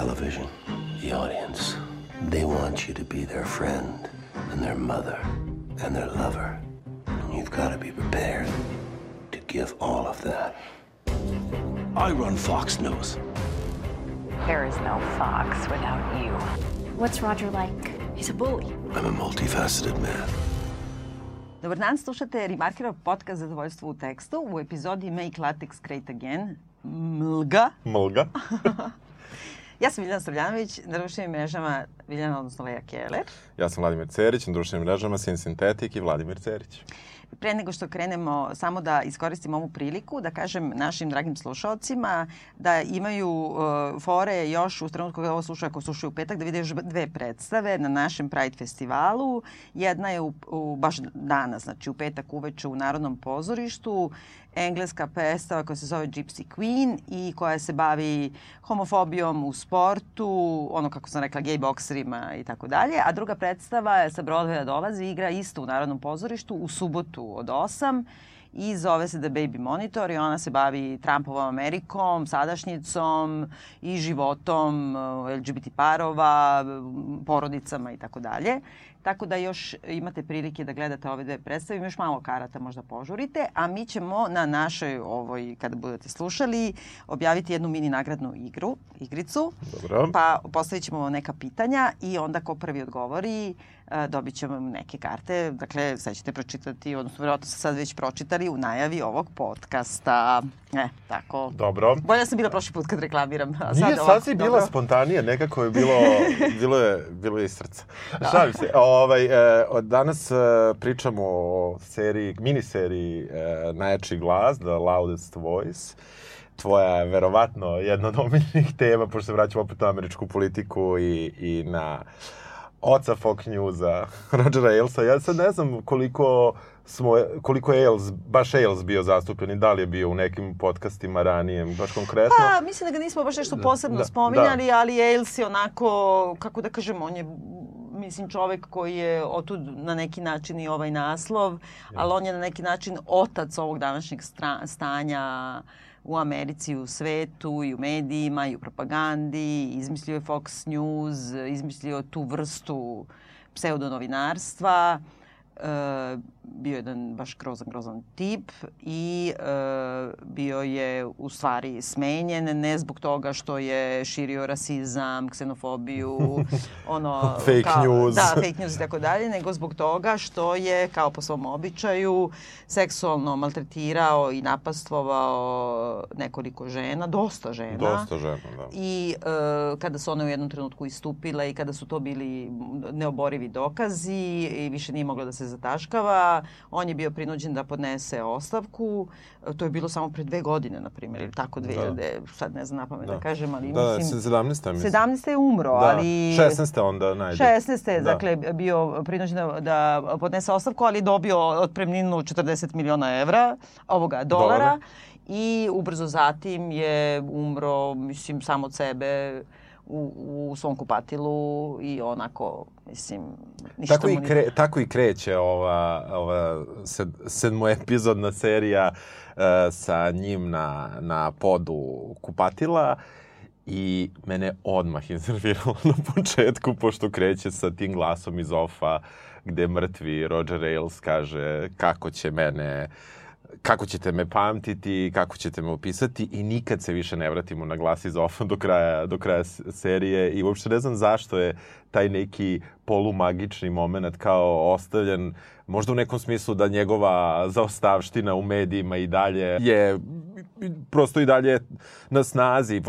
television, the audience, they want you to be their friend and their mother and their lover. And you've got to be prepared to give all of that. I run Fox News. There is no Fox without you. What's Roger like? He's a bully. I'm a multifaceted man. Dobar dan, slušate Remarkerov podcast Zadovoljstvo u tekstu u epizodi Make Latex Great Again. Mlga. Mlga. Ja sam Viljana Srljanović, na društvenim mrežama Viljana, odnosno Leja Keller. Ja sam Vladimir Cerić, na društvenim mrežama Sin Sintetik i Vladimir Cerić. Pre nego što krenemo, samo da iskoristim ovu priliku da kažem našim dragim slušalcima da imaju uh, fore još u trenutku kada ovo slušaju, ako slušaju u petak, da vide još dve predstave na našem Pride festivalu. Jedna je u, u baš danas, znači u petak uveče u Narodnom pozorištu engleska predstava koja se zove Gypsy Queen i koja se bavi homofobijom u sportu, ono kako sam rekla, gay bokserima i tako dalje. A druga predstava je sa Broadwaya dolazi, igra isto u Narodnom pozorištu u subotu od 8 i zove se The Baby Monitor i ona se bavi Trumpovom Amerikom, sadašnjicom i životom uh, LGBT parova, porodicama i tako dalje. Tako da još imate prilike da gledate ove dve predstave, još malo karata možda požurite, a mi ćemo na našoj ovoj, kada budete slušali, objaviti jednu mini nagradnu igru, igricu. Dobro. Pa postavit ćemo neka pitanja i onda ko prvi odgovori dobit ćemo neke karte. Dakle, sad ćete pročitati, odnosno vjerojatno ste sad već pročitali u najavi ovog podcasta. E, tako. Dobro. Bolje sam bila prošli put kad reklamiram. A Nije, ovako, sad si bila dobro. spontanija, nekako je bilo, bilo je, bilo je iz srca. Šalim se. Ovaj, e, od danas e, pričamo o seriji, miniseriji e, Najjači glas, The Loudest Voice. Tvoja je verovatno jedna od omiljenih tema, pošto se vraćamo opet na američku politiku i, i na oca Fox Newsa, Rogera Ailsa. Ja sad ne znam koliko smo, koliko je Ailes, baš Ailes bio zastupljen i da li je bio u nekim podcastima ranije, baš konkretno. Pa, mislim da ga nismo baš nešto posebno Da, spominjali, da. ali Ailes je onako, kako da kažem, on je mislim čovek koji je otud na neki način i ovaj naslov, ali on je na neki način otac ovog današnjeg stanja u Americi, u svetu, i u medijima, i u propagandi, izmislio je Fox News, izmislio tu vrstu pseudonovinarstva, e, bio je jedan baš grozan, grozan tip i e, bio je u stvari smenjen, ne zbog toga što je širio rasizam, ksenofobiju, ono... Fake kao, news. Da, fake news i tako dalje, nego zbog toga što je, kao po svom običaju, seksualno maltretirao i napastvovao nekoliko žena, dosta žena. Dosta žena, da. I e, kada su one u jednom trenutku istupile i kada su to bili neoborivi dokazi i više nije moglo da se zataškava, on je bio prinuđen da podnese ostavku. E, To je bilo samo pre dve godine, na primjer, ili tako, 2000, sad ne znam na pamet da. Da. kažem, ali Da, mislim... 17. mislim. 17. je umro, Da, ali... 16. onda najde. 16. je, Da. dakle, bio prinuđen da, da podnese ostavku, ali dobio otpremninu 40 miliona evra, ovoga, dolara. Dolara. I ubrzo zatim je umro, mislim, sam od sebe u, u svom kupatilu i onako, mislim, ništa Tako i, mu nije- kre, tako i kreće ova, ova sed, sedmoepizodna serija uh, sa njim na, na podu kupatila i mene odmah iznerviralo na početku, pošto kreće sa tim glasom iz ofa gde mrtvi Roger Ailes kaže kako će mene kako ćete me pamtiti, kako ćete me opisati i nikad se više ne vratimo na glas iz ofa do kraja, do kraja serije i uopšte ne znam zašto je taj neki polumagični moment kao ostavljen možda u nekom smislu da njegova zaostavština u medijima i dalje je prosto i dalje na snazi. I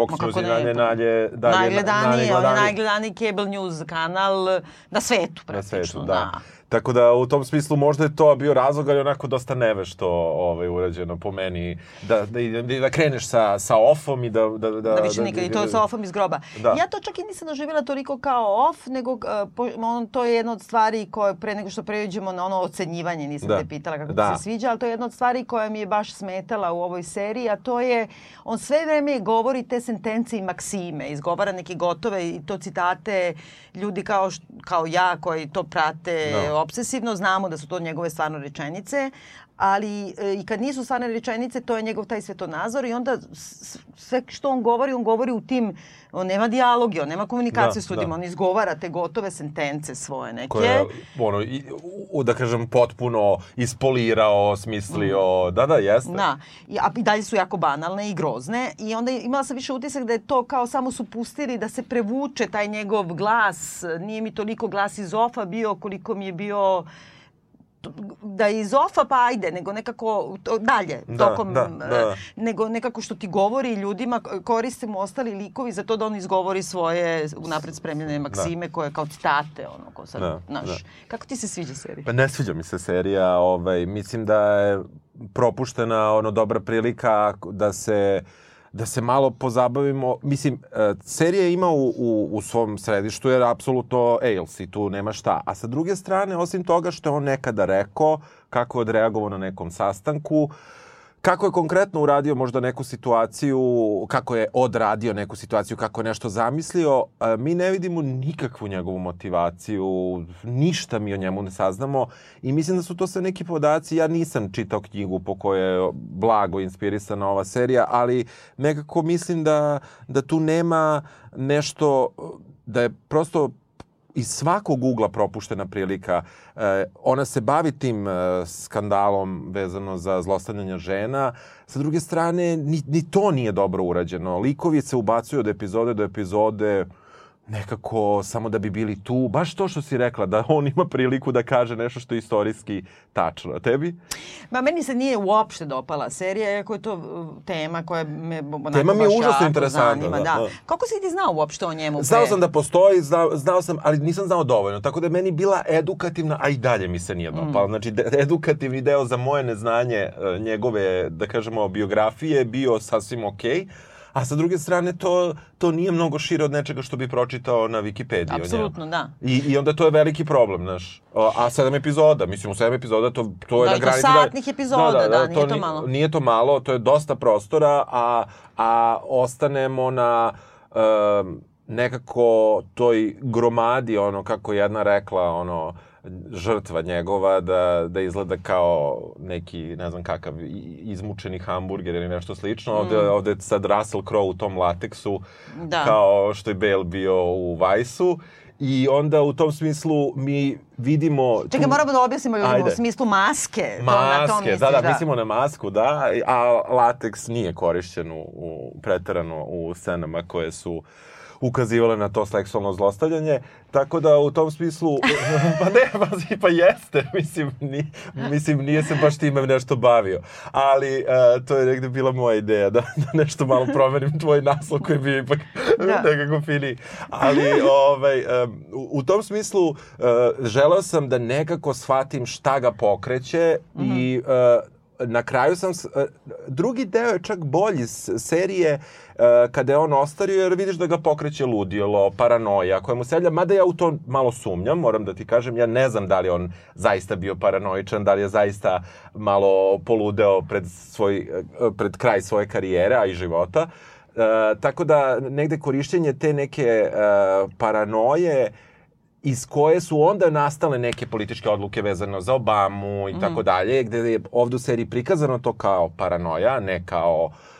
ne, dalje, dalje, dalje, najgledaniji, on je najgledaniji. najgledaniji cable news kanal na svetu, Na praktično. svetu, da. Tako da u tom smislu možda je to bio razlog, ali onako dosta nevešto ovaj, urađeno po meni. Da, da, da, da kreneš sa, sa offom i da... Da, da, Da više nikad, i to sa offom iz groba. Da. Ja to čak i nisam doživjela toliko kao off, nego uh, po, on, to je jedna od stvari koje, pre nego što pređemo na ono ocenjivanje, nisam Da. te pitala kako Da. ti se sviđa, ali to je jedna od stvari koja mi je baš smetala u ovoj seriji, a to je, on sve vreme govori te sentencije i maksime, izgovara neke gotove i to citate ljudi kao, kao ja koji to prate Da. Obsesivno, znamo da su to njegove stvarno rečenice, ali e, i kad nisu stvarne rečenice, to je njegov taj svetonazor i onda sve što on govori, on govori u tim On nema dijaloge, on nema komunikacije Da, s ljudima, da. on izgovara te gotove sentence svoje neke. koje je, ono, i, u, da kažem, potpuno ispolirao, smislio. Da, da, jeste. Mm. Da, I, a i dalje su jako banalne i grozne i onda imala sam više utisak da je to kao samo su pustili da se prevuče taj njegov glas. Nije mi toliko glas iz ofa bio koliko mi je bio da je iz ofa pa ajde, nego nekako to, dalje, Da, tokom, da, da. e, nego nekako što ti govori ljudima, koriste mu ostali likovi za to da on izgovori svoje unapred spremljene maksime koje kao citate, ono, ko sad, Da, znaš. da. Kako ti se sviđa serija? Pa ne sviđa mi se serija, ovaj, mislim da je propuštena ono dobra prilika da se da se malo pozabavimo. Mislim, e, serija ima u, u, u svom središtu jer apsolutno Ailes i tu nema šta. A sa druge strane, osim toga što je on nekada rekao, kako je odreagovao na nekom sastanku, Kako je konkretno uradio možda neku situaciju, kako je odradio neku situaciju, kako je nešto zamislio, mi ne vidimo nikakvu njegovu motivaciju, ništa mi o njemu ne saznamo i mislim da su to sve neki podaci, ja nisam čitao knjigu po kojoj je blago inspirisana ova serija, ali nekako mislim da, da tu nema nešto, da je prosto iz svakog ugla propuštena prilika. E, ona se bavi tim e, skandalom vezano za zlostavljanje žena. Sa druge strane, ni, ni to nije dobro urađeno. Likovi se ubacuju od epizode do epizode nekako samo da bi bili tu. Baš to što si rekla, da on ima priliku da kaže nešto što je istorijski tačno. A tebi? Ma meni se nije uopšte dopala serija, iako je to uh, tema koja me onako Tema mi je užasno interesantna, da, da. da. Kako si ti znao uopšte o njemu? pre? Znao sam da postoji, znao, znao sam, ali nisam znao dovoljno. Tako da je meni bila edukativna, a i dalje mi se nije dopala. Znači, de, edukativni deo za moje neznanje e, njegove, da kažemo, biografije je bio sasvim okej. A sa druge strane, to, to nije mnogo šire od nečega što bi pročitao na Wikipediji. Apsolutno, da. I, I onda to je veliki problem, znaš. A, sedam epizoda, mislim, u sedam epizoda to, to je Da, na to granici... satnih epizoda, da, nije to ni- malo. Nije to malo, to je dosta prostora, a, a ostanemo na um, nekako toj gromadi, ono, kako je jedna rekla, ono, žrtva njegova da, da izgleda kao neki, ne znam kakav, izmučeni hamburger ili nešto slično. Ovde, ovde je sad Russell Crowe u tom lateksu, Mm. Da. kao što je Bale bio u Vajsu. I onda u tom smislu mi vidimo... Čekaj, moramo da objasnimo ljudima Ajde. u smislu maske. to, na to Maske, misliš, da, da, mislimo na masku, da, a lateks nije korišćen u, u preterano u scenama koje su ukazivale na to seksualno zlostavljanje, tako da u tom smislu, pa ne, pazi, pa jeste, mislim, ni, mislim, nije se baš time nešto bavio, ali uh, to je negde bila moja ideja, da, da nešto malo promenim tvoj naslov koji bi ipak Da. nekako finiji. Ali, ovaj, um, u, u tom smislu, uh, želeo sam da nekako shvatim šta ga pokreće i uh, na kraju sam... e, Drugi deo je čak bolji serije e, kada je on ostario, jer vidiš da ga pokreće ludilo, paranoja, koja mu se javlja, mada ja u to malo sumnjam, moram da ti kažem, ja ne znam da li on zaista bio paranoičan, da li je zaista malo poludeo pred, svoj, e, pred kraj svoje karijere, a i života. E, tako da negde korišćenje te neke e, paranoje iz koje su onda nastale neke političke odluke vezano za Obamu i tako dalje, gde je ovde u seriji prikazano to kao paranoja, ne kao uh,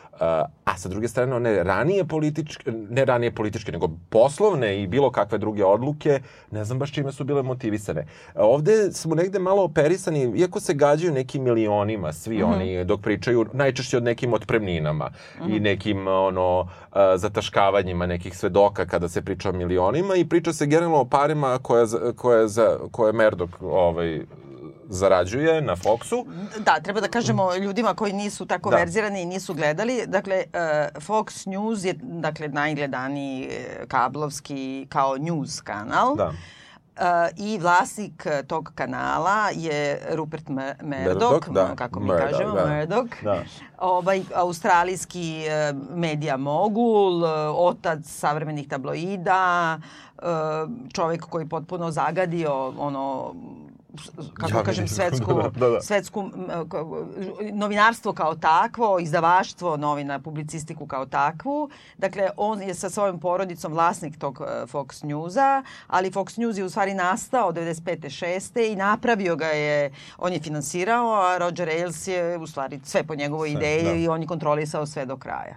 a sa druge strane one ranije političke, ne ranije političke, nego poslovne i bilo kakve druge odluke, ne znam baš čime su bile motivisane. Ovde smo negde malo operisani, iako se gađaju nekim milionima, svi oni, dok pričaju najčešće od nekim otpremninama i nekim ono, uh, zataškavanjima nekih svedoka kada se priča o milionima i priča se generalno o parima koje, koje, za, koje Merdok ovaj, zarađuje na Foxu. Da, treba da kažemo ljudima koji nisu tako Da. verzirani i nisu gledali. Dakle, e, Fox News je dakle, najgledaniji e, kablovski kao news kanal. Da. E, I vlasnik tog kanala je Rupert Murdoch, da. kako mi Murdoch, kažemo, da. Murdoch. Da. Ovaj, australijski medija mogul, otac savremenih tabloida, čovjek koji je potpuno zagadio ono kako Ja ja, kažem, svetsku, Da, da, da. svetsku novinarstvo kao takvo, izdavaštvo novina, publicistiku kao takvu. Dakle, on je sa svojom porodicom vlasnik tog e, Fox Newsa, ali Fox News je u stvari nastao 95. 6. i napravio ga je, on je finansirao, a Roger Ailes je u stvari sve po njegovoj Sve, ideji da. i on je kontrolisao sve do kraja.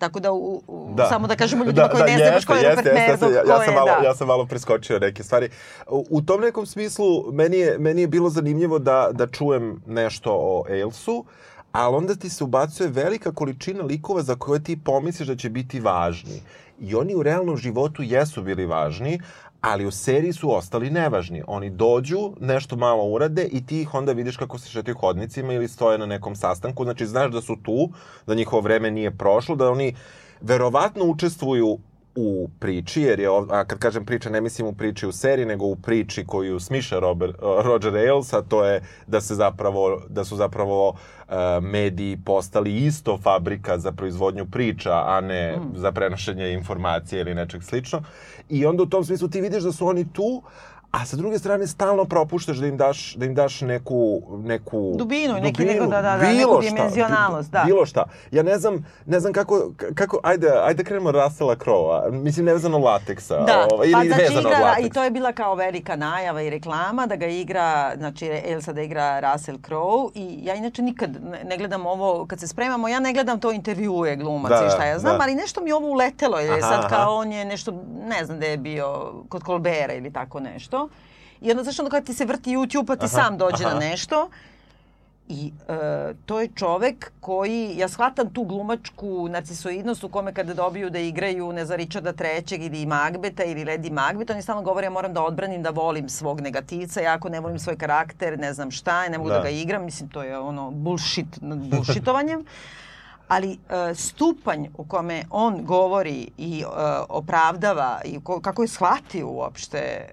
Tako da, u, u, Da. samo da kažemo ljudima koji ne znaju ko je jeste, Rupert jeste, Murdoch, ja, ja sam malo, da. ja sam malo preskočio neke stvari. U, u tom nekom smislu meni je, meni je bilo zanimljivo da, da čujem nešto o Ailesu, ali onda ti se ubacuje velika količina likova za koje ti pomisliš da će biti važni. I oni u realnom životu jesu bili važni, ali u seriji su ostali nevažni. Oni dođu, nešto malo urade i ti ih onda vidiš kako se šetaju hodnicima ili stoje na nekom sastanku. Znači, znaš da su tu, da njihovo vreme nije prošlo, da oni verovatno učestvuju u priči, jer je, a kad kažem priča, ne mislim u priči u seriji, nego u priči koju smiša Robert, Roger Ailes, a to je da se zapravo, da su zapravo uh, mediji postali isto fabrika za proizvodnju priča, a ne Mm. za prenošenje informacije ili nečeg slično. I onda u tom smislu ti vidiš da su oni tu, a sa druge strane stalno propuštaš da im daš, da im daš neku, neku Dubinu i neki- neko da- da- da, neku dimenzionalnost, da. Bilo šta. Ja ne znam, ne znam kako, kako ajde, ajde krenemo od Russella Crowe-a. Mislim, nevezano lateksa. Da, ovaj, ili pa znači igra, lateksa. i to je bila kao velika najava i reklama da ga igra, znači Elsa da igra Russell Crowe i ja inače nikad ne, ne gledam ovo, kad se spremamo, ja ne gledam to intervjue glumaca Da, i šta ja znam, da. ali nešto mi ovo uletelo, jer je Aha, sad aha. kao on je nešto, ne znam da je bio kod Colbera ili tako nešto. I onda, znaš, onda kad ti se vrti YouTube pa ti Aha, sam dođe aha. na nešto, I e, to je čovek koji, ja shvatam tu glumačku narcisoidnost u kome kada dobiju da igraju, ne za Richarda III. ili Magbeta ili Lady Macbeth, oni stalno govore ja moram da odbranim da volim svog negativca, ja ako ne volim svoj karakter, ne znam šta, ne mogu da, Da. ga igram, mislim to je ono bullshit nad bullshitovanjem. Ali e, stupanj u kome on govori i e, opravdava i ko, kako je shvatio uopšte e,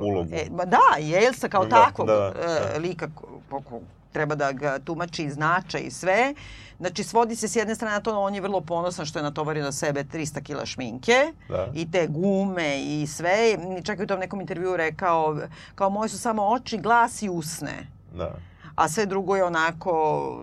Ulogu. E, ma da, i Elsa kao Da, takvog da, da. e, lika ko, ko- ko treba da ga tumači i značaj i sve. Znači, svodi se s jedne strane na to, on je vrlo ponosan što je natovario na sebe 300 kila šminke Da. i te gume i sve. I čak je u tom nekom intervju rekao, kao moje su samo oči, glas i usne. Da. A sve drugo je onako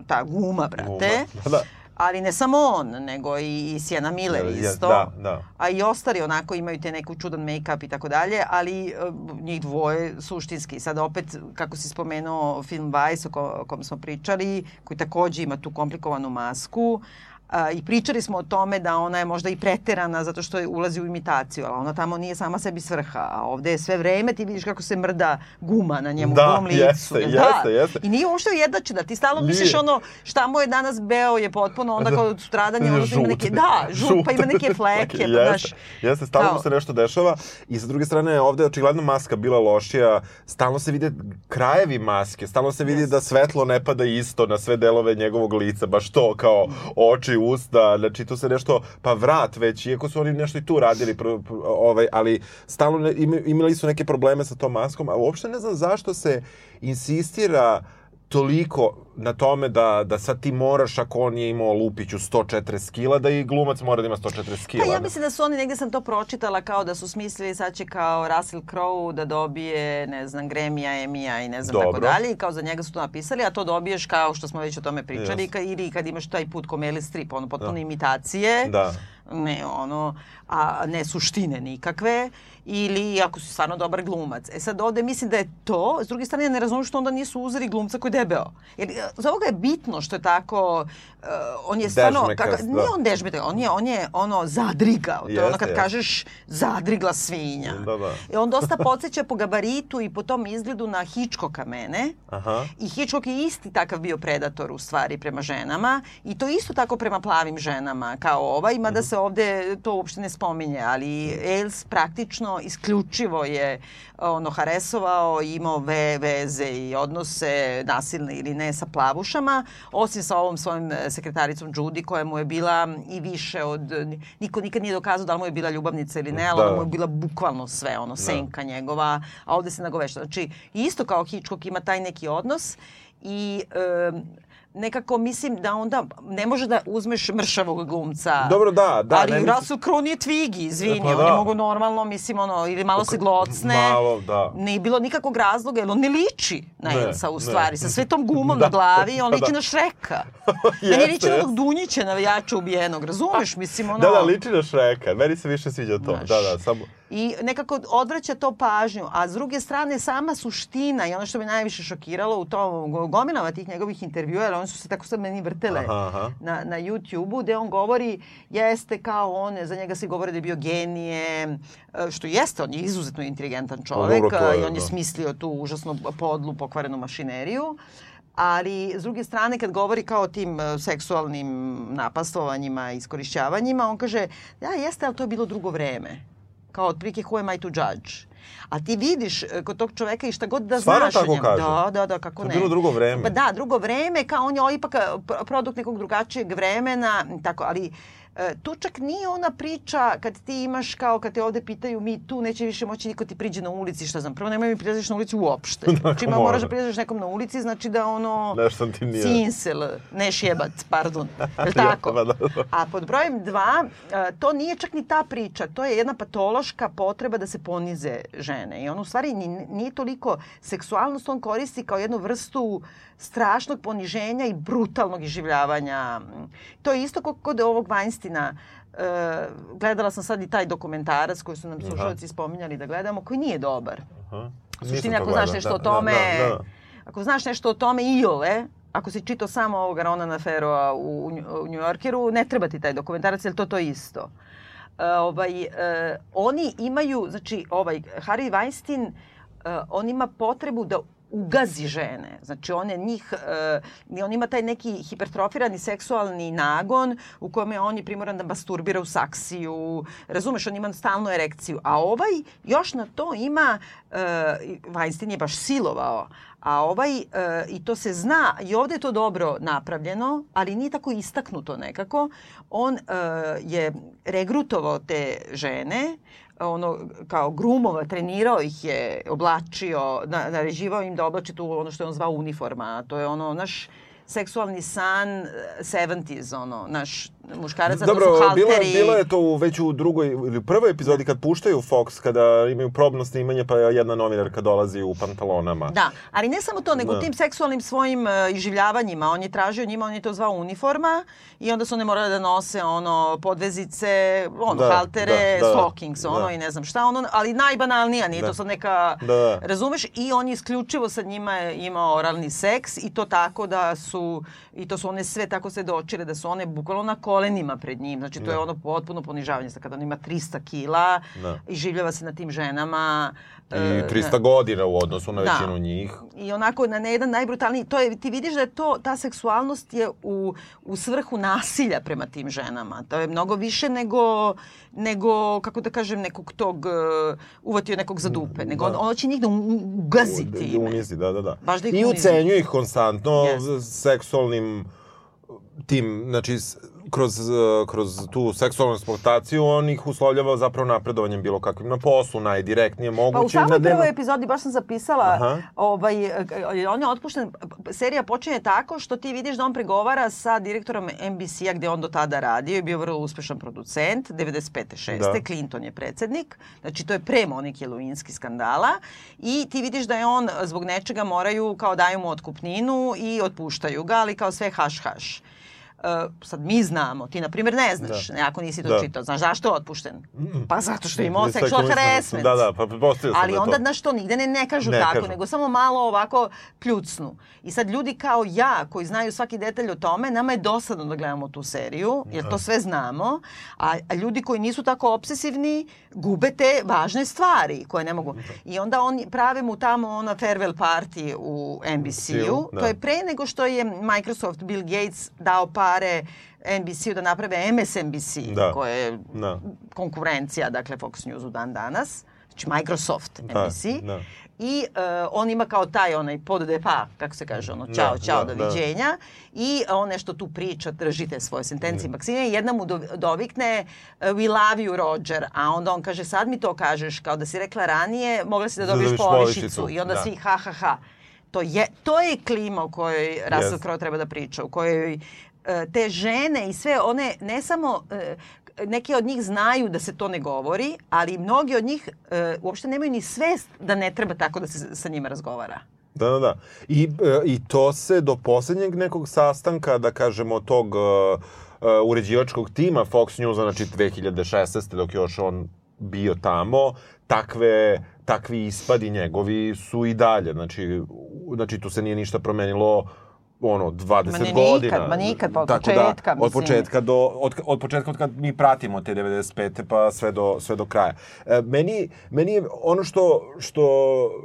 ta guma, brate. Guma. Da, da. Ali ne samo on, nego i, i Sienna Miller isto. da, da. A i ostali onako imaju te neku čudan make-up i tako dalje, ali e, njih dvoje suštinski. Sad opet, kako si spomenuo film Vice o, ko, o kom smo pričali, koji takođe ima tu komplikovanu masku, a, i pričali smo o tome da ona je možda i preterana zato što je ulazi u imitaciju, ali ona tamo nije sama sebi svrha, a ovde je sve vreme ti vidiš kako se mrda guma na njemu Da, licu. jeste, Jel jeste, jeste. I nije uopšte ujednačena, ti stalno Nije. misliš ono šta mu je danas beo je potpuno, onda kao stradanje, onda ima Žut. neke, da, žut, pa ima neke fleke, pa znaš. Jeste, jeste, stalno mu se nešto dešava i sa druge strane ovde je očigledno maska bila lošija, stalno se vide krajevi maske, stalno se vidi Jeste. da svetlo ne pada isto na sve delove njegovog lica, baš to kao oči, usta, znači tu se nešto, pa vrat već, iako su oni nešto i tu radili, pro, pro, ovaj, ali stalno imali su neke probleme sa tom maskom, a uopšte ne znam zašto se insistira toliko na tome da, da sad ti moraš, ako on je imao Lupiću 140 kila, da i glumac mora da ima 140 kila. Pa ja mislim da su oni, negde sam to pročitala kao da su smislili sad će kao Russell Crowe da dobije, ne znam, Gremija, Emija i ne znam tako Dobro. dalje i kao za njega su to napisali, a to dobiješ kao što smo već o tome pričali ka, ili kad imaš taj put ko Meryl Streep, ono potpuno imitacije. Da. Ne ono, a ne suštine nikakve, ili ako si stvarno dobar glumac. E sad ovde mislim da je to, s druge strane ja ne razumem što onda nisu uzeli glumca koji je debeo. Jer e, za ovoga je bitno što je tako, uh, on je stvarno, Dežmekast, kaka, da. nije on dežmete, on je, on je ono zadrigao. To je ono kad jeste. kažeš zadrigla svinja. Da, da. I on dosta podsjeća po gabaritu i po tom izgledu na Hitchcocka mene. Aha. I Hitchcock je isti takav bio predator u stvari prema ženama i to isto tako prema plavim ženama kao ovaj, mada Mhm. se ovde to uopšte ne spominje, ali Ailes praktično isključivo je ono haresovao i imao ve, veze i odnose nasilne ili ne sa plavušama, osim sa ovom svojom e, sekretaricom Judy koja mu je bila i više od, niko nikad nije dokazao da li mu je bila ljubavnica ili ne, ali Da. ona mu je bila bukvalno sve, ono, senka njegova, a ovde se nagovešta. Znači, isto kao Hitchcock ima taj neki odnos i e, nekako mislim da onda ne može da uzmeš mršavog glumca. Dobro, da, da, Ali ne Russell Crowe nije Twiggy, izvini, Pa oni da. mogu normalno, mislim, ono, ili malo se glocne. Malo, da. Nije bilo nikakvog razloga, jer on ne liči na Ne, Elsa u ne. stvari. Sa sve tom gumom Da, na glavi, on da, liči da. na Šreka. Jeste, Meni liči na onog Dunjića navijača ubijenog, razumeš? Mislim, ono... Da, da, liči na Šreka. Meni se više sviđa to. Znaš. Da, da, samo... I nekako odvraća to pažnju, a s druge strane sama suština i ono što me najviše šokiralo u tom go- gomilama tih njegovih intervjua, jer oni su se tako sad meni vrtele Aha, aha. na, na YouTube-u, gde on govori, jeste kao on, za njega se govori da je bio genije, što jeste, on je izuzetno inteligentan čovek dobro, je, i on je da. smislio tu užasno podlu, pokvarenu mašineriju. Ali, s druge strane, kad govori kao o tim e, seksualnim napastovanjima iskorišćavanjima, on kaže, da, jeste, ali to je bilo drugo vreme. Kao otprilike, who am I to judge? A ti vidiš e, kod tog čoveka i šta god da Stvarno znaš o njemu. kaže? Da, da, da, kako To je ne. bilo drugo vreme. Pa da, drugo vreme, kao on je ipak e, pro- produkt nekog drugačijeg vremena, tako, ali e, tu čak nije ona priča kad ti imaš kao kad te ovde pitaju mi tu neće više moći niko ti priđe na ulici, šta znam. Prvo nemoj mi prilaziš na ulicu uopšte. Znači ima moraš da prilaziš nekom na ulici, znači da ono Nešto ti nije- cinsel, ne šjebac, pardon. Je tako? Da, da. A pod brojem dva, e, to nije čak ni ta priča, to je jedna patološka potreba da se ponize žene. I on u stvari ni- nije toliko seksualnost, on koristi kao jednu vrstu strašnog poniženja i brutalnog iživljavanja. To je isto kod ovog Weinsteina. E, gledala sam sad i taj dokumentarac koji su nam slušalci spominjali da gledamo, koji nije dobar. Aha. Suštini, ako znaš gledao. nešto Da, o tome, Da, da, da. ako znaš nešto o tome iole, ako si čitao samo ovoga Ronana Feroa u, u, New Yorkeru, ne treba ti taj dokumentarac, jer to to isto. E, ovaj, e, oni imaju, znači, ovaj, Harvey Weinstein, e, on ima potrebu da ugazi žene. Znači, on je njih, e, on ima taj neki hipertrofirani seksualni nagon u kojem je on je primoran da masturbira u saksiju. Razumeš, on ima stalnu erekciju. A ovaj još na to ima, e, Weinstein je baš silovao, a ovaj, e, i to se zna, i ovde je to dobro napravljeno, ali nije tako istaknuto nekako. On e, je regrutovao te žene, ono kao grumova, trenirao ih je, oblačio, na, naređivao im da oblače tu ono što je on zvao uniforma, to je ono naš seksualni san eh, 70s, ono, naš muškarac, a to Dobro, su bilo, halteri. je, bilo je to već u drugoj ili prvoj epizodi kad puštaju Fox, kada imaju probno snimanje pa jedna novinarka dolazi u pantalonama. Da, ali ne samo to, nego Da. tim seksualnim svojim uh, iživljavanjima. On je tražio njima, on je to zvao uniforma i onda su one morale da nose ono podvezice, ono Da, haltere, da, da, stockings, ono da. i ne znam šta, ono, ali najbanalnija, nije Da. to sad neka, Da, da. razumeš? I on je isključivo sa njima imao oralni seks i to tako da su, i to su one sve tako se dočile, da su one bukvalno na kolenima pred njim. Znači to je Da. ono potpuno ponižavanje. Sad kada on ima 300 kila Da. i življava se na tim ženama. I e, 300 godina u odnosu na Da. većinu njih. i onako na, na jedan najbrutalniji, to je, ti vidiš da je to, ta seksualnost je u, u svrhu nasilja prema tim ženama. To je mnogo više nego, nego kako da kažem, nekog tog, uh, uvatio nekog za dupe. Nego Da. on, on će njih da ugazi Da time. unizi, da, da, da. Baš da ih I ucenjuje ih konstantno Yes. seksualnim tim, znači kroz, kroz tu seksualnu eksploataciju on ih uslovljava zapravo napredovanjem bilo kakvim na poslu, najdirektnije moguće. Pa u samoj prvoj epizodi, baš sam zapisala, Aha. ovaj, e, on je otpušten, serija počinje tako što ti vidiš da on pregovara sa direktorom NBC-a gde on do tada radio i bio vrlo uspešan producent, 95. 6. Da. Clinton je predsednik, znači to je pre Monike Lewinsky skandala i ti vidiš da je on zbog nečega moraju, kao daju mu otkupninu i otpuštaju ga, ali kao sve haš haš. Uh, sad mi znamo, ti na primjer ne znaš, Da. ako nisi to Da. čitao. Znaš zašto je otpušten? Pa zato što sexual sam- harassment. Da, da, pa pretpostavio sam Ali da onda, to. znaš to, nigde ne, ne kažu Ne tako, kažu. nego samo malo ovako kljucnu. I sad ljudi kao ja, koji znaju svaki detalj o tome, nama je dosadno da gledamo tu seriju, jer to sve znamo, a, a ljudi koji nisu tako obsesivni gube te važne stvari koje ne mogu. I onda oni prave mu tamo ona farewell party u NBC-u. Da. To je pre nego što je Microsoft, Bill Gates dao pare NBC-u da naprave MSNBC, Da. koje je Da. konkurencija, dakle Fox Newsu dan danas, znači Microsoft Da, NBC. da. I uh, on ima kao taj onaj pod de pa, kako se kaže, ono, čao, Da, čao, da, doviđenja. I on nešto tu priča, držite svoje sentencije maksime i jedna mu do, dovikne uh, we love you Roger, a onda on kaže sad mi to kažeš, kao da si rekla ranije, mogla si da Da dobiješ dobiješ povišicu. I onda da. svi ha ha ha. To je, to je klima u kojoj Russell Jeste. Crowe treba da priča, u kojoj te žene i sve one, ne samo e, neke od njih znaju da se to ne govori, ali mnogi od njih e, uopšte nemaju ni svest da ne treba tako da se sa njima razgovara. Da, da, da. I, e, I to se do poslednjeg nekog sastanka, da kažemo, tog uređivačkog tima Fox Newsa, znači 2016. dok je još on bio tamo, takve, takvi ispadi njegovi su i dalje. Znači, znači tu se nije ništa promenilo ono 20 Ma ne, nikad, godina. ma nikad, pa od Tako početka, Da, od početka do od, od početka od kad mi pratimo te 95. pa sve do sve do kraja. E, meni meni je ono što što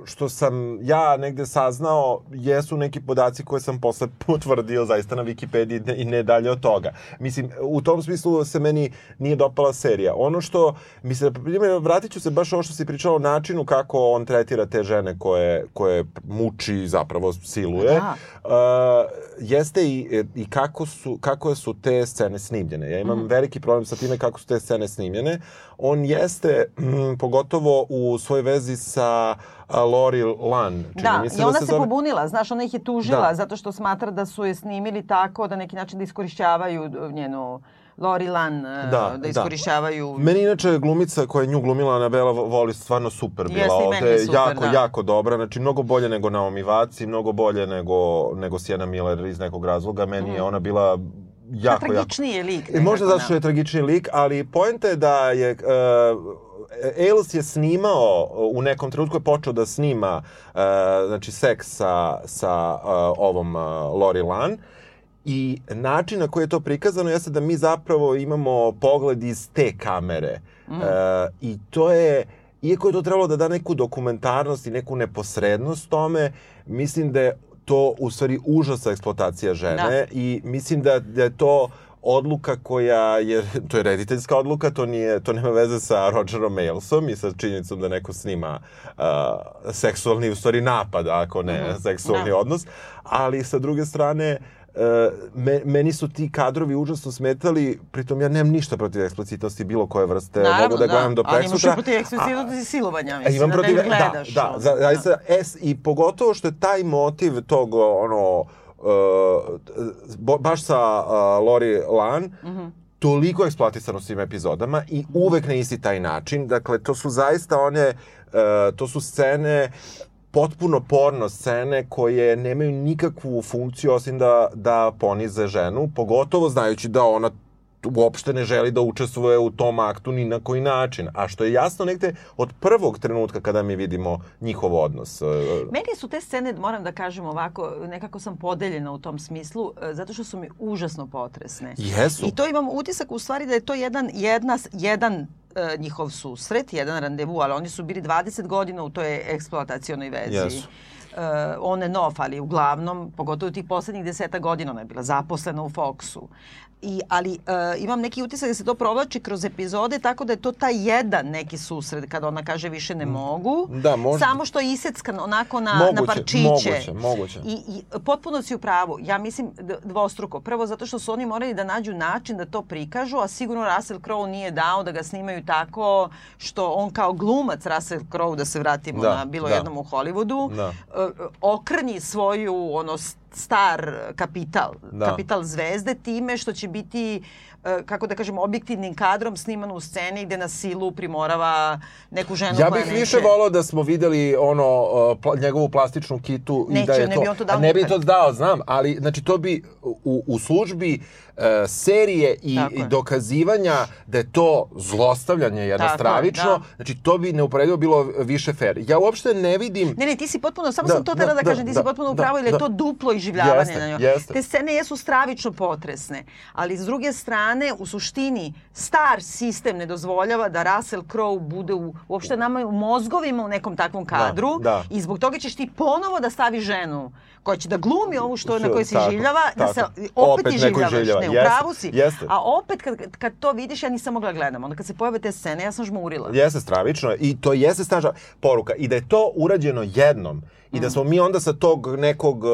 što sam ja negde saznao jesu neki podaci koje sam posle potvrdio zaista na Wikipediji i ne dalje od toga. Mislim u tom smislu se meni nije dopala serija. Ono što mislim na primjer vratit ću se baš ovo što si pričao o načinu kako on tretira te žene koje koje muči zapravo siluje. Da. Uh, jeste i, i kako, su, kako su te scene snimljene. Ja imam Mhm. veliki problem sa time kako su te scene snimljene. On jeste, mm, pogotovo u svojoj vezi sa Lori Lan. čini Da, mi i ona se, zove- pobunila, znaš, ona ih je tužila Da. zato što smatra da su je snimili tako da neki način da iskorišćavaju uh, njenu Lori Lan, da, Da, da iskorišćavaju... Meni inače glumica koja je nju glumila Anabela Voli stvarno super bila Jeste, ovde. je super, jako, da. jako dobra. Znači, mnogo bolje nego Naomi Vaci, mnogo bolje nego, nego Sienna Miller iz nekog razloga. Meni je ona bila jako, jako... Tragičniji je lik. E, možda nekako, zato što je tragični lik, ali poenta je da je... Uh, Ailes je snimao, u nekom trenutku je počeo da snima uh, znači seks sa, sa uh, ovom uh, Lori Lan i način na koji je to prikazano jeste da mi zapravo imamo pogled iz te kamere. Mm. Uh, I to je, iako je to trebalo da da neku dokumentarnost i neku neposrednost tome, mislim da je to u stvari užasna eksploatacija žene Da. i mislim da, da je to odluka koja je, to je rediteljska odluka, to, nije, to nema veze sa Rogerom Ailesom i sa činjenicom da neko snima uh, seksualni, u stvari napad, ako ne Mhm. seksualni Da. odnos, ali sa druge strane, Uh, me, meni su ti kadrovi užasno smetali, pritom ja nemam ništa protiv eksplicitnosti bilo koje vrste, Naravno, mogu da gledam do Ali imaš i preksutra. protiv eksplicitnosti silovanja, mislim, imam da protiv, ne gledaš. da, da, ono, za, zaista, es, i pogotovo što je taj motiv tog, ono, uh, bo, baš sa uh, Lori Lan, Mhm. toliko eksploatisano u svim epizodama i uvek na isti taj način. Dakle, to su zaista one, uh, to su scene potpuno porno scene koje nemaju nikakvu funkciju osim da, da ponize ženu, pogotovo znajući da ona uopšte ne želi da učestvuje u tom aktu ni na koji način. A što je jasno negde od prvog trenutka kada mi vidimo njihov odnos. Uh, Meni su te scene, moram da kažem ovako, nekako sam podeljena u tom smislu, e, zato što su mi užasno potresne. Jesu. I to imam utisak u stvari da je to jedan, jedna, jedan e, njihov susret, jedan randevu, ali oni su bili 20 godina u toj eksploatacionoj vezi. Jesu. Uh, on and off, ali uglavnom, pogotovo tih poslednjih deseta godina, ona je bila zaposlena u Foxu. I, ali uh, imam neki utisak da se to provlači kroz epizode, tako da je to taj jedan neki susret kada ona kaže više ne mogu. Da, možda. Samo što je iseckan onako na, Moguće, na parčiće. moguće, moguće. I, I potpuno si u pravu. Ja mislim dvostruko. Prvo zato što su oni morali da nađu način da to prikažu, a sigurno Russell Crowe nije dao da ga snimaju tako što on kao glumac Russell Crowe, da se vratimo Da, na bilo da. jednom u Hollywoodu, Da. e, okrnji svoju ono star kapital, Da. kapital zvezde time što će biti kako da kažem, objektivnim kadrom sniman u sceni gde na silu primorava neku ženu Ja bih neće... više volao da smo videli ono uh, pla, njegovu plastičnu kitu i Neće, da je ne to bi on to dao ne bi to dao, znam, ali znači to bi u, u službi uh, serije i, Tako i dokazivanja da je to zlostavljanje jedno Tako da. znači to bi neuporedivo bilo više fair. Ja uopšte ne vidim Ne, ne, ti si potpuno, samo Da, sam to da, htela da, da, kažem, ti da, si potpuno u da, pravu, jer je da. to duplo iživljavanje Jeste, na njoj. jeste. Te scene jesu stravično potresne, ali s druge strane, u suštini, star sistem ne dozvoljava da Russell Crowe bude u, uopšte nama u mozgovima u nekom takvom kadru da. i zbog toga ćeš ti ponovo da stavi ženu koja će da glumi ovu što na kojoj se tako, življava, da se tako. opet, Opet neko iživljavaš. iživljava, Ne, u pravu si. jeste. A opet kad, kad to vidiš, ja nisam mogla da gledam. Onda kad se pojave te scene, ja sam žmurila. Jeste stravično i to jeste snažna poruka. I da je to urađeno jednom i da smo mi onda sa tog nekog, uh,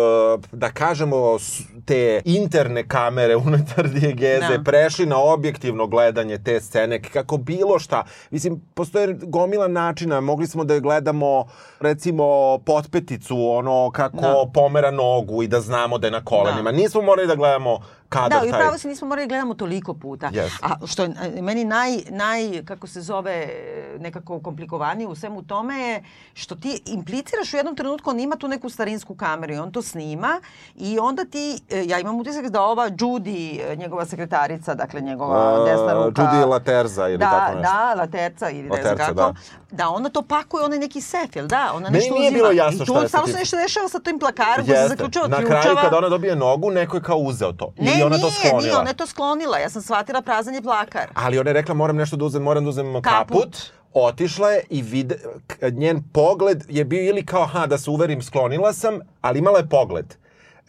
da kažemo, te interne kamere unutar dijegeze Da. prešli na objektivno gledanje te scene, kako bilo šta. Mislim, postoje gomila načina, mogli smo da gledamo, recimo, potpeticu, ono, kako Da. pomera nogu i da znamo da je na kolenima. Da. Nismo morali da gledamo kadar Da, i taj. pravo se nismo morali da gledamo toliko puta. Jeste. A što je e, meni naj, naj, kako se zove, nekako komplikovanije u svemu tome je što ti impliciraš u jednom trenutku, on ima tu neku starinsku kameru i on to snima i onda ti, e, ja imam utisak da ova Judy, e, njegova sekretarica, dakle njegova A, desna ruka. Judy Laterza ili da, tako nešto. Da, Laterca ili ne znam kako. da. Da. ona to pakuje, onaj neki sef, jel da? Ona Meni nešto nije uzima. bilo jasno I šta tu je sa stvarno tim. se nešto dešava sa tim plakarom koji se zaključava, Na kraju kada ona dobije nogu, neko je kao uzeo to. Ne, Ili ona nije, to sklonila. nije, ona je to sklonila. Ja sam shvatila prazan je plakar. Ali ona je rekla moram nešto da uzem, moram da uzem kaput. Kaput. Otišla je i vide, k- njen pogled je bio ili kao, ha, da se uverim, sklonila sam, ali imala je pogled.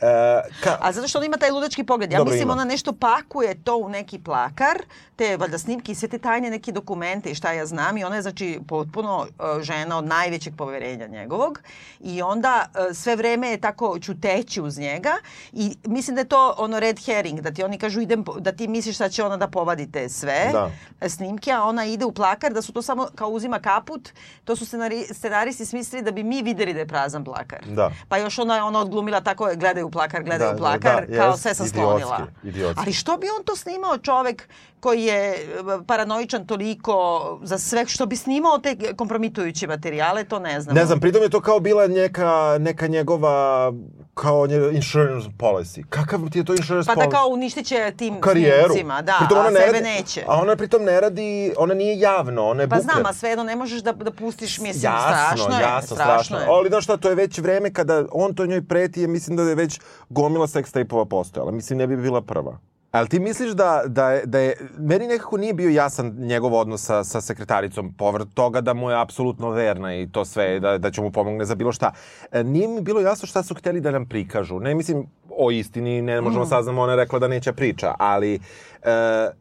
E, ka, A zato što ona ima taj ludački pogled. Ja Dobro, mislim ima. ona nešto pakuje to u neki plakar, te valjda snimke i sve te tajne neke dokumente i šta ja znam i ona je znači potpuno uh, žena od najvećeg poverenja njegovog i onda uh, sve vreme je tako ćuteći uz njega i mislim da je to ono red herring, da ti oni kažu idem, da ti misliš da će ona da povadi te sve Da. snimke, a ona ide u plakar da su to samo kao uzima kaput, to su scenari, scenaristi smislili da bi mi videli da je prazan plakar. Da. Pa još ona je ona odglumila tako, gledaju u plakar, gledaju Da, u plakar, da, kao jest, sve sam idiotski, sklonila. idiotski. Ali što bi on to snimao čovek koji je e, paranoičan toliko za sve, što bi snimao te kompromitujuće materijale, to ne znam. ne znam, pritom je to kao bila neka, neka njegova kao insurance policy. Kakav ti je to insurance Pa da policy? kao uništit će tim karijeru. snimcima, da, Pritom ona a ne sebe radi, neće. A ona pritom ne radi, ona nije javno, ona je Pa znam, a svejedno ne možeš da, da pustiš, mislim, jasno, strašno je. jasno, strašno. je. Ali znaš šta, to je već vreme kada on to njoj preti, mislim da je već gomila seks tape-ova postojala. Mislim, ne bi bila prva. Ali ti misliš da, da, je, da je, meni nekako nije bio jasan njegov odnos sa, sa sekretaricom, povrt toga da mu je apsolutno verna i to sve, da, da će mu pomogne za bilo šta. E, nije mi bilo jasno šta su hteli da nam prikažu. Ne mislim o istini, ne možemo Mm. saznamo, ona je rekla da neće priča, ali e,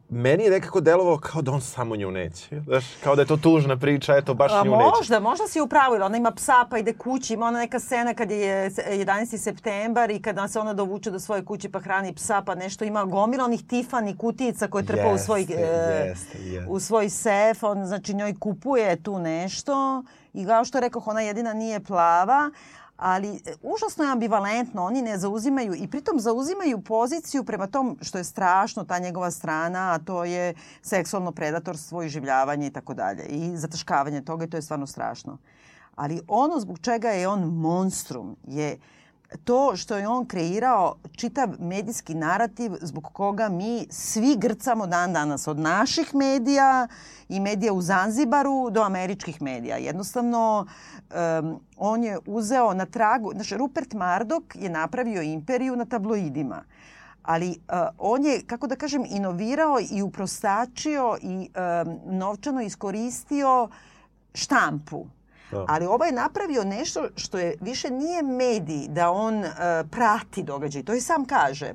meni je nekako delovalo kao da on samo nju neće. Znaš, kao da je to tužna priča, eto, baš A nju neće. možda, možda si u pravu, jer ona ima psa pa ide kući, ima ona neka scena kad je se- 11. septembar i kada se ona dovuče do svoje kuće pa hrani psa pa nešto ima gomila onih tifani kutica koje trpa u svoj, Jeste, e, jeste. u svoj sef, on znači njoj kupuje tu nešto i kao što rekoh ona jedina nije plava, ali e, užasno je ambivalentno, oni ne zauzimaju i pritom zauzimaju poziciju prema tom što je strašno, ta njegova strana, a to je seksualno predatorstvo i življavanje i tako dalje i zataškavanje toga i to je stvarno strašno. Ali ono zbog čega je on monstrum je to što je on kreirao čitav medijski narativ zbog koga mi svi grcamo dan danas od naših medija i medija u Zanzibaru do američkih medija. Jednostavno um, on je uzeo na tragu, znači Rupert Murdoch je napravio imperiju na tabloidima. Ali uh, on je, kako da kažem, inovirao i uprostačio i um, novčano iskoristio štampu. Da. Ali ovo je napravio nešto što je više nije medij da on uh, prati događaj, to i sam kaže,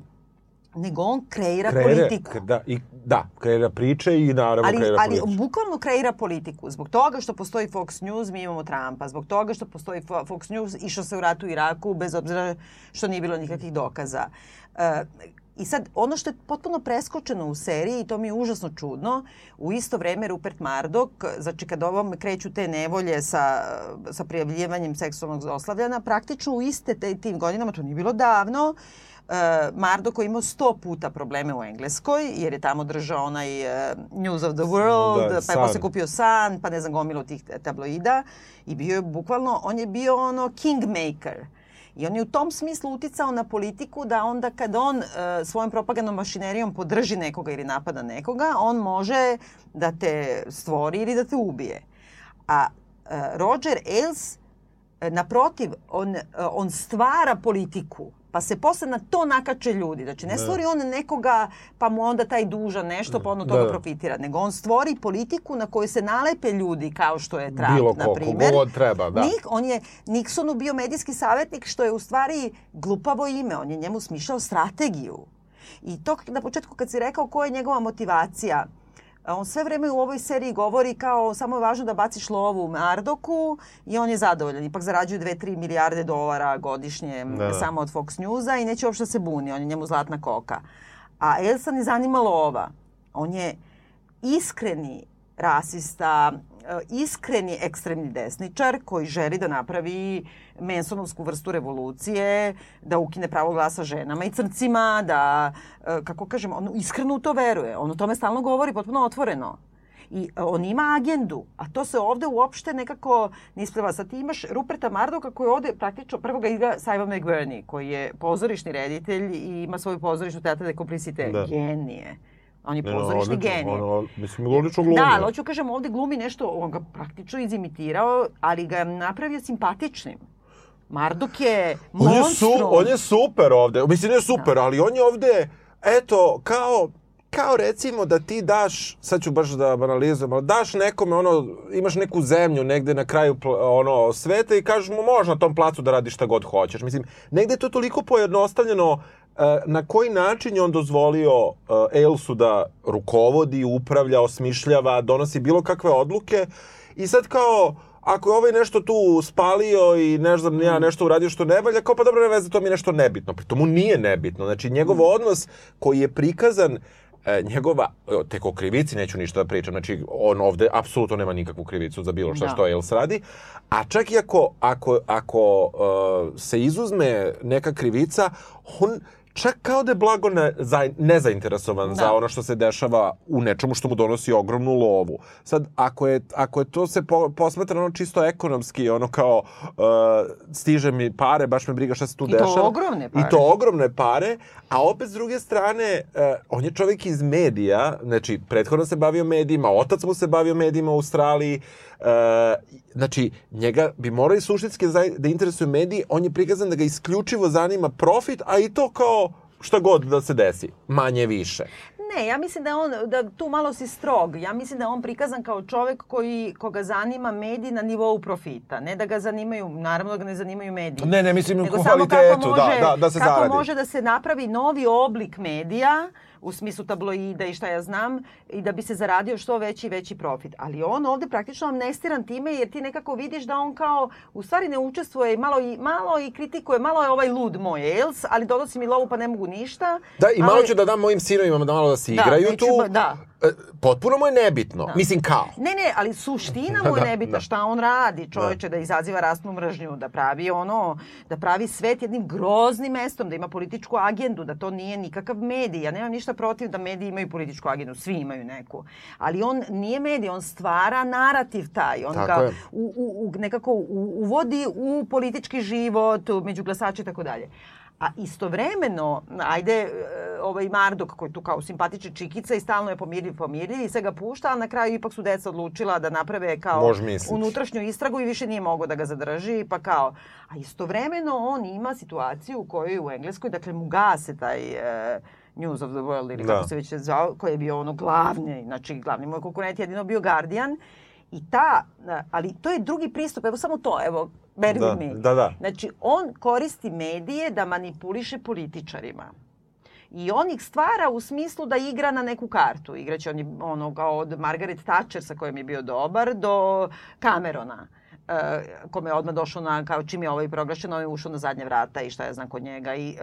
nego on kreira, politiku. Da, i, da, kreira priče i naravno Ali, kreira ali politiku. bukvalno kreira politiku. Zbog toga što postoji Fox News, mi imamo Trumpa. Zbog toga što postoji Fo- Fox News, išao se u ratu u Iraku, bez obzira što nije bilo nikakvih dokaza. E, I sad, ono što je potpuno preskočeno u seriji, i to mi je užasno čudno, u isto vreme Rupert Murdoch, znači kad ovom kreću te nevolje sa, sa prijavljivanjem seksualnog zlostavljanja, praktično u iste te, tim godinama, to nije bilo davno, Uh, Murdoch koji imao sto puta probleme u Engleskoj, jer je tamo držao onaj uh, News of the World, Da, pa je posle kupio Sun, pa ne znam gomilu tih tabloida i bio je bukvalno, on je bio ono kingmaker. I on je u tom smislu uticao na politiku da onda kad on uh, svojom propagandnom mašinerijom podrži nekoga ili napada nekoga, on može da te stvori ili da te ubije. A uh, Roger Ailes E, naprotiv, on, e, on stvara politiku, pa se posle na to nakače ljudi. Znači, ne stvori on nekoga, pa mu onda taj duža nešto, pa on od Da, toga da. profitira. Nego on stvori politiku na kojoj se nalepe ljudi, kao što je Trump, Bilo na primer. kogod treba, da. Nik, on je Nixonu bio medijski savjetnik, što je u stvari glupavo ime. On je njemu smišljao strategiju. I to na početku kad si rekao koja je njegova motivacija, on sve vreme u ovoj seriji govori kao samo je važno da baciš lovu u Mardoku i on je zadovoljan. Ipak zarađuje 2-3 milijarde dolara godišnje Da, da. samo od Fox Newsa i neće uopšte da se buni. On je njemu zlatna koka. A Elsa ne zanima lova. On je iskreni rasista, iskreni ekstremni desničar koji želi da napravi mensonovsku vrstu revolucije, da ukine pravo glasa ženama i crncima, da, e, kako kažem, on iskreno u to veruje. On o tome stalno govori potpuno otvoreno. I e, on ima agendu, a to se ovde uopšte nekako ne ispleva. Sad ti imaš Ruperta Mardoka koji ovde praktično, prvo ga igra Simon McBurney, koji je pozorišni reditelj i ima svoju pozorišnu teatru de complicite. Da. Genije. On je pozorišni genije. ono, mislim, odlično glumi. Da, ali hoću kažem, ovde glumi nešto, on ga praktično izimitirao, ali ga je napravio simpatičnim. Marduk je On je, su, monstrum. on je super ovde. Mislim, ne super, ali on je ovde, eto, kao, kao recimo da ti daš, sad ću baš da banalizujem, ali daš nekome, ono, imaš neku zemlju negde na kraju ono, sveta i kažeš mu može na tom placu da radiš šta god hoćeš. Mislim, negde je to toliko pojednostavljeno na koji način je on dozvolio e, Ailsu da rukovodi, upravlja, osmišljava, donosi bilo kakve odluke i sad kao, ako je ovaj nešto tu spalio i ne znam, ja nešto uradio što ne valja, kao pa dobro, ne veze, to mi je nešto nebitno. Pri tomu nije nebitno. Znači, njegov odnos koji je prikazan e, njegova, e, tek o krivici neću ništa da pričam, znači on ovde apsolutno nema nikakvu krivicu za bilo šta Da. što Els radi, a čak i ako, ako, ako e, se izuzme neka krivica, on čak kao da je blago ne, za, nezainteresovan Da. za ono što se dešava u nečemu što mu donosi ogromnu lovu. Sad, ako je, ako je to se po, posmatra ono čisto ekonomski, ono kao uh, stiže mi pare, baš me briga šta se tu I to dešava. ogromne pare. I to ogromne pare, a opet s druge strane, uh, on je čovjek iz medija, znači prethodno se bavio medijima, otac mu se bavio medijima u Australiji, uh, znači njega bi morali suštinski da, da interesuje mediji, on je prikazan da ga isključivo zanima profit, a i to kao šta god da se desi, manje više. Ne, ja mislim da on, da tu malo si strog. Ja mislim da on prikazan kao čovek koji, koga zanima mediji na nivou profita. Ne da ga zanimaju, naravno da ga ne zanimaju mediji. Ne, ne, mislim Nego u kako kvalitetu, može, da, da, da se kako zaradi. može da se napravi novi oblik medija u smislu tabloida i šta ja znam i da bi se zaradio što veći i veći profit. Ali on ovde praktično amnestiran time jer ti nekako vidiš da on kao u stvari ne učestvuje malo i, malo i kritikuje, malo je ovaj lud moj Els, ali donosi mi lovu pa ne mogu ništa. Da, i malo ali- ću da dam mojim sinovima da malo da se Da, igraju neću tu. da. E, Potpuno mu je nebitno. Mislim, kao. Ne, ne, ali suština mu je Da, nebitna da. šta on radi, čoveče, da izaziva rasnu mržnju, da pravi ono, da pravi svet jednim groznim mestom, da ima političku agendu, da to nije nikakav medij. Ja nemam ništa protiv da mediji imaju političku agendu, svi imaju neku. Ali on nije medij, on stvara narativ taj, on Tako ga je. u, u, u, nekako u, uvodi u politički život, među glasače i tako dalje. A istovremeno, ajde, e, ovaj Marduk koji je tu kao simpatična čikica i stalno je pomirljiv, pomirljiv i sve ga pušta, ali na kraju ipak su deca odlučila da naprave kao unutrašnju istragu i više nije mogao da ga zadrži, pa kao. A istovremeno on ima situaciju u kojoj u Engleskoj, dakle mu gase taj e, News of the World ili Da. kako se već zvao, koji je bio ono glavni, znači glavni moj konkurent je jedino bio Guardian. I ta, e, ali to je drugi pristup, evo samo to, evo, bear Da, with me. da, da. Znači, on koristi medije da manipuliše političarima. I on ih stvara u smislu da igra na neku kartu. Igraće on je ono kao od Margaret Thatcher sa kojim je bio dobar do Camerona e, kome je odmah došao na, kao čim je ovaj proglašen, on je ušao na zadnje vrata i šta ja znam kod njega i e,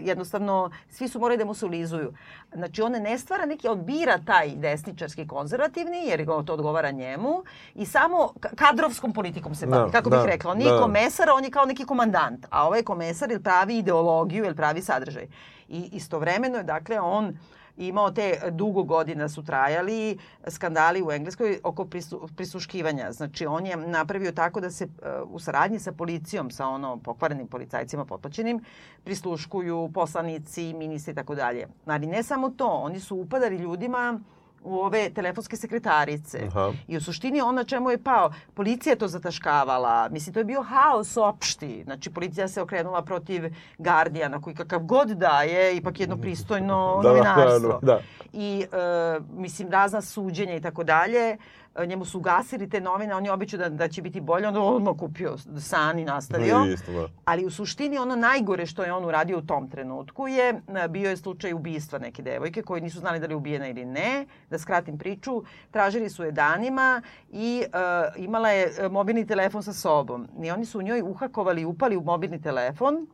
jednostavno svi su morali da mu se ulizuju. Znači on ne stvara neki, on bira taj desničarski konzervativni jer to odgovara njemu i samo ka- kadrovskom politikom se bavi, Da, kako da, bih rekla. On nije da. komesar, on je kao neki komandant, a ovaj komesar ili pravi ideologiju ili pravi sadržaj. I istovremeno je, dakle, on imao te dugo godina su trajali skandali u Engleskoj oko prisu, prisuškivanja. Znači on je napravio tako da se e, u saradnji sa policijom, sa ono pokvarenim policajcima potplaćenim, prisluškuju poslanici, ministri i tako dalje. Ali ne samo to, oni su upadali ljudima u ove telefonske sekretarice. Aha. I u suštini on na čemu je pao, policija je to zataškavala. Mislim, to je bio haos opšti. Znači, policija se okrenula protiv Guardiana, koji kakav god daje, ipak jedno pristojno Da, da, novinarstvo. da, da. I, e, mislim, razna suđenja i tako dalje. E, Njemu su ugasili te novine, on je običao da, da će biti bolje, onda on odmah kupio san i nastavio. Isto, da. Ali u suštini ono najgore što je on uradio u tom trenutku je, e, bio je slučaj ubistva neke devojke koji nisu znali da li je ubijena ili ne. Da skratim priču, tražili su je danima i e, imala je mobilni telefon sa sobom. I oni su u njoj uhakovali i upali u mobilni telefon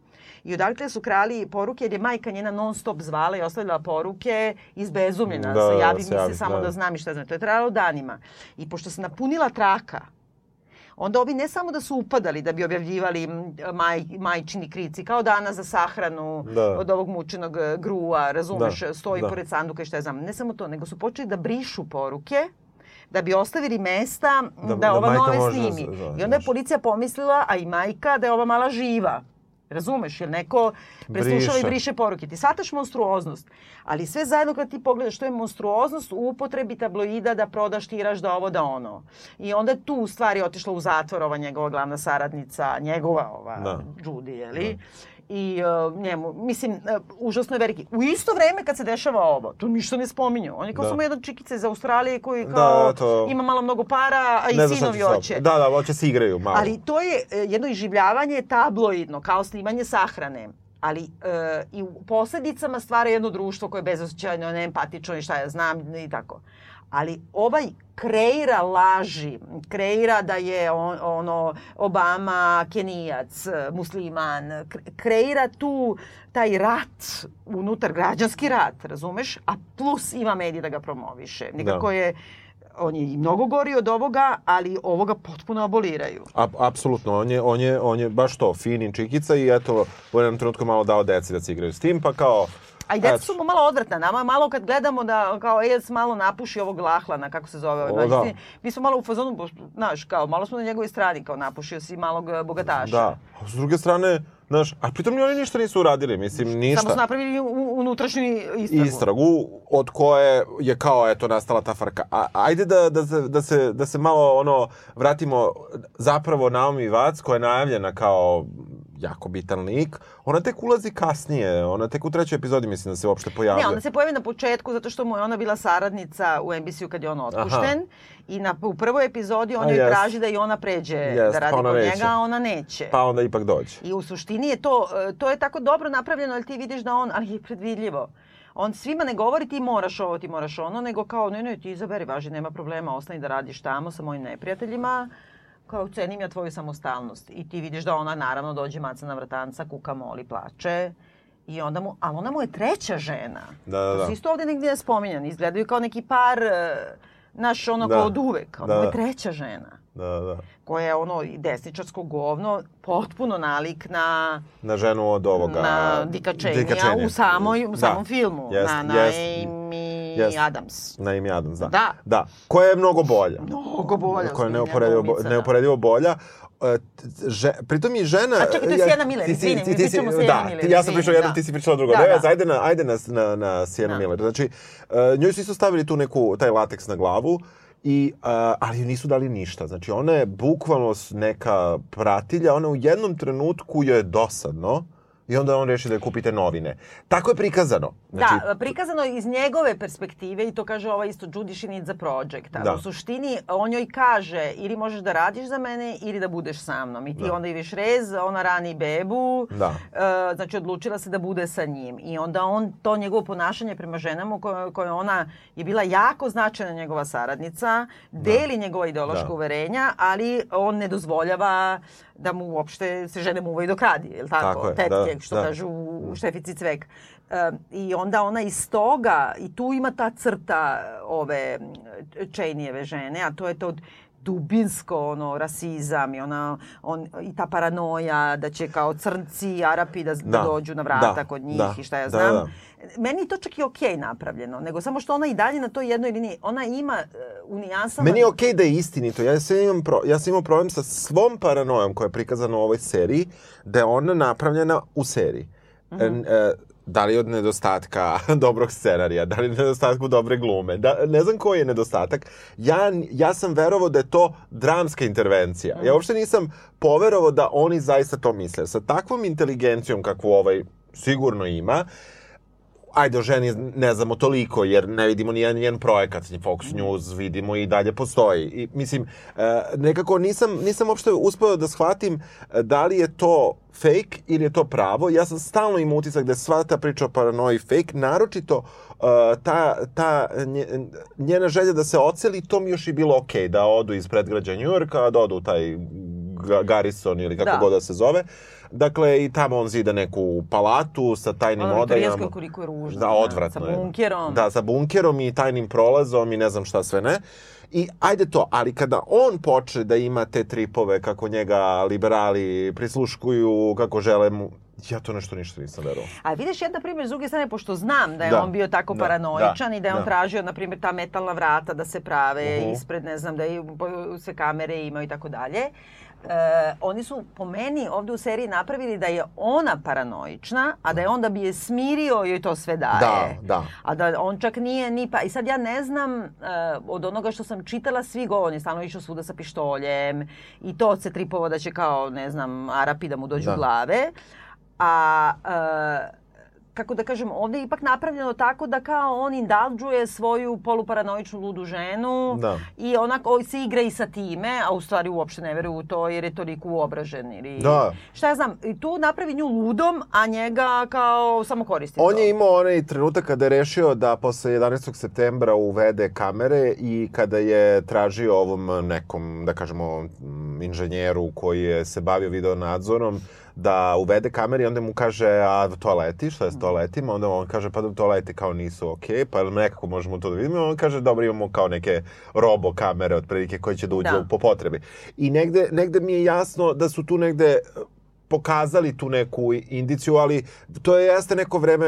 I odatle su krali poruke jer je majka njena non stop zvala i ostavila poruke izbezumljena. Da, Da, da, javi mi se javi, samo da. da, znam i šta znam. To je trajalo danima. I pošto se napunila traka, onda ovi ne samo da su upadali da bi objavljivali maj, majčini krici, kao danas za sahranu Da. od ovog mučenog e, grua, razumeš, Da, stoji da. pored sanduka i šta ja znam. Ne samo to, nego su počeli da brišu poruke da bi ostavili mesta Da- da, da ova nove da snimi. se- da, I onda je policija pomislila, a i majka, da je ova mala živa. Razumeš, jer neko preslušava i Briše. poruke. Ti shvataš monstruoznost, ali sve zajedno kad ti pogledaš što je monstruoznost u upotrebi tabloida da prodaš tiraž da ovo da ono. I onda je tu u stvari otišla u zatvor ova njegova glavna saradnica, njegova ova Da. Judy, je li? I uh, njemu, mislim, uh, užasno je veliki. U isto vreme kad se dešava ovo, to ništa ne spominju. On je kao Da. samo jedan čikica iz Australije koji Da, kao to- ima malo mnogo para, a i Ne šta sinovi hoće. Da, da, hoće se igraju malo. Ali to je e, jedno iživljavanje tabloidno, kao snimanje sahrane. Ali e, i u posledicama stvara jedno društvo koje je bezosećajno, neempatično i šta ja znam i tako. Ali ovaj kreira laži, kreira da je on, ono Obama Kenijac, musliman, kre- kreira tu taj rat, unutar građanski rat, razumeš? A plus ima medij da ga promoviše. Nekako Da. je on je i mnogo gori od ovoga, ali ovoga potpuno aboliraju. A, apsolutno, on je, on, je, on je baš to, fin čikica i eto, u jednom trenutku malo dao deci da se igraju s tim, pa kao... A i deca eto, su malo odvratna. Nama malo kad gledamo da kao Ejac malo napuši ovog lahlana, kako se zove O, ovaj da. Mi smo malo u fazonu, znaš, kao malo smo na njegovoj strani, kao napušio si malog e, bogataša. Da, a s druge strane, znaš, a pritom ni oni ništa nisu uradili, mislim, ništa. Samo su napravili unutrašnju istragu. istragu od koje je kao eto nastala ta frka. A, ajde da, da, se, da, se, da se malo ono vratimo zapravo Naomi Watts koja je najavljena kao jako bitan lik. Ona tek ulazi kasnije, ona tek u trećoj epizodi mislim da se uopšte pojavlja. Ne, ona se pojavi na početku zato što mu je ona bila saradnica u NBC-u kad je on otpušten. I na, u prvoj epizodi on A, joj jest. traži da i ona pređe Jest, da radi pa kod neće. njega, a ona neće. Pa onda ipak dođe. I u suštini je to, e, to je tako dobro napravljeno, jer ti vidiš da on, ali je predvidljivo. On svima ne govori ti moraš ovo, ti moraš ono, nego kao ne, ne, ti izaberi, važi, nema problema, ostani da radiš tamo sa mojim neprijateljima, kao cenim ja tvoju samostalnost. I ti vidiš da ona naravno dođe maca na vratanca, kuka, moli, plače. I onda mu, ali ona mu je treća žena. Da, da, To da. se isto ovde negdje ne spominjan. Izgledaju kao neki par, e, naš ono Da. kao od uvek. Ona Da, mu je da. treća žena Da, da. koja je ono desničarsko govno, potpuno nalik na, Na ženu od ovoga... na Dika Cheney-a Cheney. u, samoj, u Da. samom filmu. Jest, na na jest. Amy Jest. Adams. Na ime Adams, da. Da. Da, koja je mnogo bolja. Mnogo bolja. koja je neuporedivo, da. neuporedivo bolja. E, t- Že, pritom i žena... A čekaj, to je ja- Sienna Miller, ti si- izvini, mi pričamo o Da, Miller, ti- ja sam pričao jedno, da. ti si pričao drugo. Da, Da, da. Ajde na, ajde na, na, na Sienna Da. Miller. Znači, uh, njoj su isto stavili tu neku, taj lateks na glavu, I, uh, ali joj nisu dali ništa. Znači, ona je bukvalno neka pratilja, ona u jednom trenutku joj je dosadno i onda on reši da je kupite novine. Tako je prikazano. Znači, da, prikazano iz njegove perspektive i to kaže ova isto Judy she needs a project. Da. u suštini on joj kaže ili možeš da radiš za mene ili da budeš sa mnom. I ti Da. onda iviš rez, ona rani bebu, Da. e, znači odlučila se da bude sa njim. I onda on, to njegovo ponašanje prema ženama koje, koje ona je bila jako značajna njegova saradnica, deli njegova ideološka Da. uverenja, ali on ne dozvoljava da mu uopšte se žene muvaju dok radi, je li tako? Tako je, Tetke, da, što da. kažu u štefici cvek. E, I onda ona iz toga, i tu ima ta crta ove Čejnijeve žene, a to je to dubinsko ono rasizam i ona on i ta paranoja da će kao crnci Arapi da, da. Da, dođu na vrata da, kod njih da, i šta ja da, znam. da. Meni je to čak i okej napravljeno, nego samo što ona i dalje na toj jednoj liniji, ona ima e, u nijansama... Meni je okej da je istinito. Ja sam, imam pro, ja sam imao problem sa svom paranojom koja je prikazana u ovoj seriji, da je ona napravljena u seriji. Mm e, da li od nedostatka dobrog scenarija, da li od nedostatku dobre glume, da, ne znam koji je nedostatak. Ja, ja sam verovao da je to dramska intervencija. Ja uopšte nisam poverovao da oni zaista to misle. Sa takvom inteligencijom kakvu ovaj sigurno ima, ajde o ženi ne znamo toliko jer ne vidimo ni jedan njen projekat, Fox News vidimo i dalje postoji. I, mislim, e, nekako nisam, nisam uopšte uspeo da shvatim e, da li je to fake ili je to pravo. Ja sam stalno imao utisak da je sva ta priča o paranoji fake, naročito e, ta, ta nje- njena želja da se oceli, to mi još i bilo okej, da odu iz predgrađa Njujorka, da odu u taj Ga- Garrison ili kako Da. god da se zove. Dakle, i tamo on zida neku palatu sa tajnim Ono odajama. vitalijansko koliko je ružno. Da, odvratno Sa je. bunkerom. Da, sa bunkerom i tajnim prolazom i ne znam šta sve ne. I ajde to, ali kada on počne da ima te tripove kako njega liberali prisluškuju, kako žele mu... Ja to nešto ništa nisam verovao. A vidiš jedna primjer s druge strane, pošto znam da je Da, on bio tako da, paranoičan da, i da je on da. tražio, na primjer, ta metalna vrata da se prave Mhm. ispred, ne znam, da i sve kamere imaju i tako dalje. E, oni su po meni ovdje u seriji napravili da je ona paranoična, a da je onda bi je smirio joj to sve daje. Da, da. A da on čak nije ni pa... I sad ja ne znam, e, od onoga što sam čitala, svi govore, on je stalno išao svuda sa pištoljem i to se tripovo da će kao, ne znam, Arapi da mu dođu Da. glave. A, e, kako da kažem, ovdje je ipak napravljeno tako da kao on indulđuje svoju poluparanoičnu ludu ženu Da. i onako se igra i sa time, a u stvari uopšte ne veruje u to jer je toliko uobražen. Ili, Da. Šta ja znam, i tu napravi nju ludom, a njega kao samo koristi On to. je imao onaj trenutak kada je rešio da posle 11. septembra uvede kamere i kada je tražio ovom nekom, da kažemo, inženjeru koji je se bavio video nadzorom da uvede kamere i onda mu kaže, a toaleti, šta je s toaletima? Onda on kaže, pa da toaleti kao nisu okej, pa nekako možemo to da vidimo. On kaže, dobro, imamo kao neke robo kamere otprilike koje će da uđe Da. po potrebi. I negde, negde mi je jasno da su tu negde pokazali tu neku indiciju, ali to je jeste neko vreme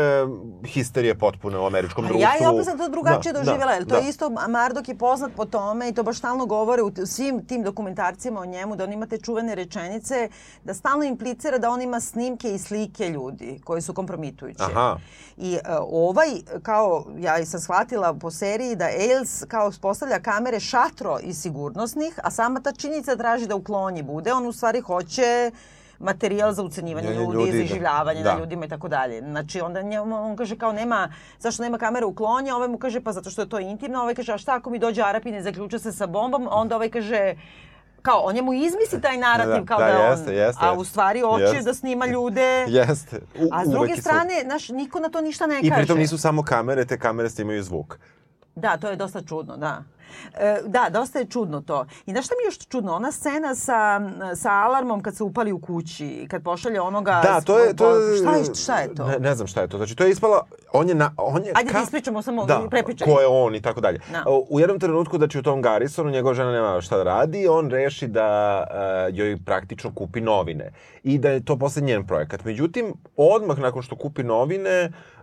histerije potpune u američkom društvu. ja i opet sam to drugačije Da, doživjela, jer to da. je isto, Mardok je poznat po tome i to baš stalno govore u svim tim dokumentarcijama o njemu, da on ima te čuvene rečenice, da stalno implicira da on ima snimke i slike ljudi koji su kompromitujući. Aha. I e, ovaj, kao ja i sam shvatila po seriji, da Ailes kao postavlja kamere šatro i sigurnosnih, a sama ta činjenica traži da uklonji bude, on u stvari hoće materijal za ucenjivanje Ljudi, ljudi, ljudi, za da. iživljavanje Da. na ljudima i tako dalje. Znači onda njemu, on kaže kao nema, zašto nema kamere uklonja, ovaj mu kaže pa zato što je to intimno, ovaj kaže a šta ako mi dođe Arapin i zaključa se sa bombom, onda ovaj kaže kao on njemu izmisli taj narativ Da, kao da, da, on, jeste, jeste, a u stvari hoće Jeste. da snima ljude. Jeste. U, A s druge strane, znaš, niko na to ništa ne I kaže. pritom nisu samo kamere, te kamere snimaju zvuk. Da, to je dosta čudno, da. E, da, dosta je čudno to. I znaš šta mi je još čudno? Ona scena sa, sa alarmom kad se upali u kući, kad pošalje onoga... Da, to je... To je Šta je, šta je to? Ne, ne znam šta je to. Znači, to je ispala... On je... Na, on je Ajde da ispričamo samo, da, prepričaj. ko je on i tako dalje. Da. U jednom trenutku, znači u tom Garrisonu, njegova žena nema šta da radi, on reši da uh, joj praktično kupi novine. I da je to posle njen projekat. Međutim, odmah nakon što kupi novine, uh,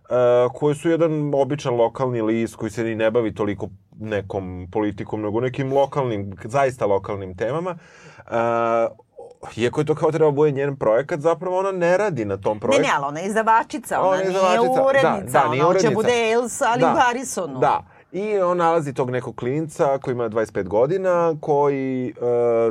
koje su jedan običan lokalni list koji se ni ne bavi toliko nekom politikom, nego nekim lokalnim, zaista lokalnim temama, uh, iako je to kao treba bude njen projekat, zapravo ona ne radi na tom Ne, projektu. ne, ali ona je izdavačica, ona, Ona je nije izdavačica. urednica, Da, da, nije ona hoće urednica. bude Ailes, ali Da, u Harrisonu. Da. I on nalazi tog nekog klinca koji ima 25 godina, koji e,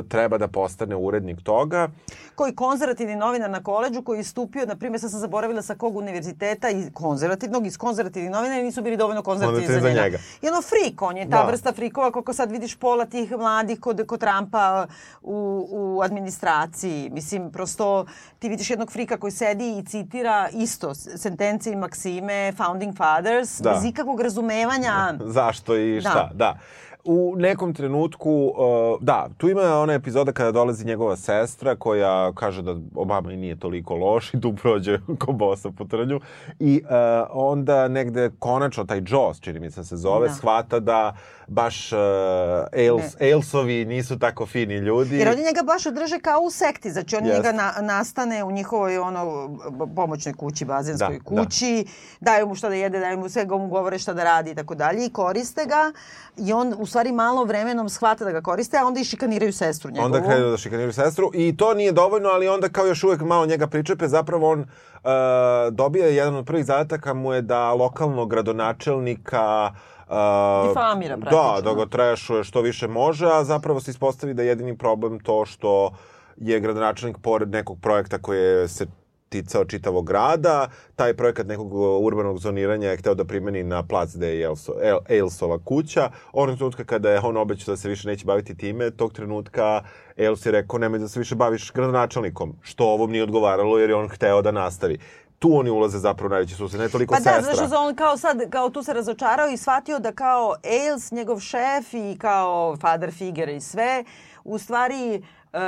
treba da postane urednik toga. Koji konzervativni novinar na koleđu koji je stupio, na primjer, sad sam zaboravila sa kog univerziteta, iz konzervativnog, iz konzervativnih novina i nisu bili dovoljno konzervativni za, njega. njega. I ono frik, on je ta Da. vrsta frikova, koliko sad vidiš pola tih mladih kod, kod Trumpa u, u administraciji. Mislim, prosto ti vidiš jednog frika koji sedi i citira isto sentence i maksime Founding Fathers, Da. bez ikakvog razumevanja. Zašto i Da. šta, da. U nekom trenutku, uh, da, tu ima ona epizoda kada dolazi njegova sestra koja kaže da Obama i nije toliko loš i tu prođe ko bosa po trnju. I uh, onda negde konačno taj Joss, čini mi se se zove, Da. shvata da baš uh, Ailes, Ailesovi nisu tako fini ljudi. Jer oni njega baš drže kao u sekti, znači on Jest. njega na, nastane u njihovoj ono pomoćnoj kući, bazenskoj Da, da. kući, daju mu šta da jede, daju mu sve, mu govore šta da radi i tako dalje i koriste ga i on u stvari malo vremenom shvata da ga koriste, a onda i šikaniraju sestru njegovu. Onda krenu da šikaniraju sestru i to nije dovoljno, ali onda kao još uvek malo njega pričepe, zapravo on uh, dobija jedan od prvih zadataka mu je da lokalnog gradonačelnika uh, Difamira Da, praktično. da ga trešuje što više može, a zapravo se ispostavi da je jedini problem to što je gradonačelnik pored nekog projekta koji se ticao čitavog grada, taj projekat nekog uh, urbanog zoniranja je hteo da primeni na plac gde je Ailsova kuća. Onog trenutka kada je on obećao da se više neće baviti time, tog trenutka Ailes je rekao nemoj da se više baviš gradonačelnikom, što ovom nije odgovaralo jer je on hteo da nastavi. Tu oni ulaze zapravo najveći susret, ne toliko Pa sestra. da, znaš, on kao sad, kao tu se razočarao i shvatio da kao Ailes, njegov šef i kao father figure i sve, u stvari e,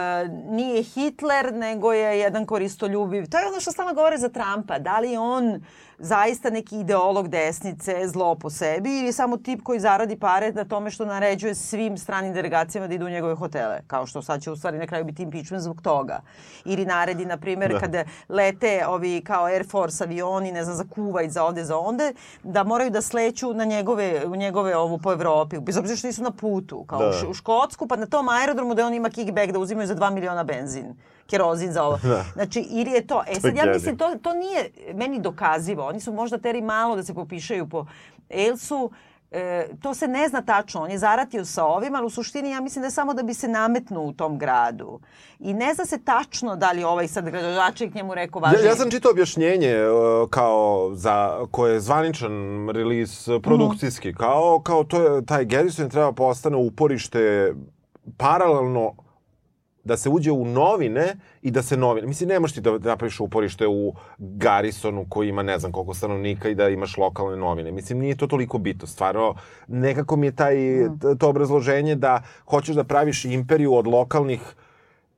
nije Hitler, nego je jedan koristoljubiv. To je ono što stalno govore za Trumpa. Da li on zaista neki ideolog desnice, zlo po sebi ili samo tip koji zaradi pare na tome što naređuje svim stranim delegacijama da idu u njegove hotele. Kao što sad će u stvari na kraju biti impeachment zbog toga. Ili naredi, na primjer, da. kada lete ovi kao Air Force avioni, ne znam, za Kuwait, za ovde, za onde, da moraju da sleću na njegove, u njegove ovu po Evropi. Bez obzira što nisu na putu. Kao Da. u Škotsku, pa na tom aerodromu da on ima kickback da uzimaju za 2 miliona benzin kerozin za ovo. Da. Znači, ili je to... E sad, ja mislim, to, to nije meni dokazivo. Oni su možda teri malo da se popišaju po Elsu. E, to se ne zna tačno. On je zaratio sa ovim, ali u suštini ja mislim da je samo da bi se nametnuo u tom gradu. I ne zna se tačno da li ovaj sad gradonačelnik njemu rekao Ja, važnije. ja sam čitao objašnjenje uh, kao za koje je zvaničan release produkcijski, kao kao to je taj Garrison treba postane uporište paralelno da se uđe u novine i da se novine. Mislim, ne možeš ti da napraviš uporište u Garrisonu koji ima ne znam koliko stanovnika i da imaš lokalne novine. Mislim, nije to toliko bitno. Stvarno, nekako mi je taj, t- to obrazloženje da hoćeš da praviš imperiju od lokalnih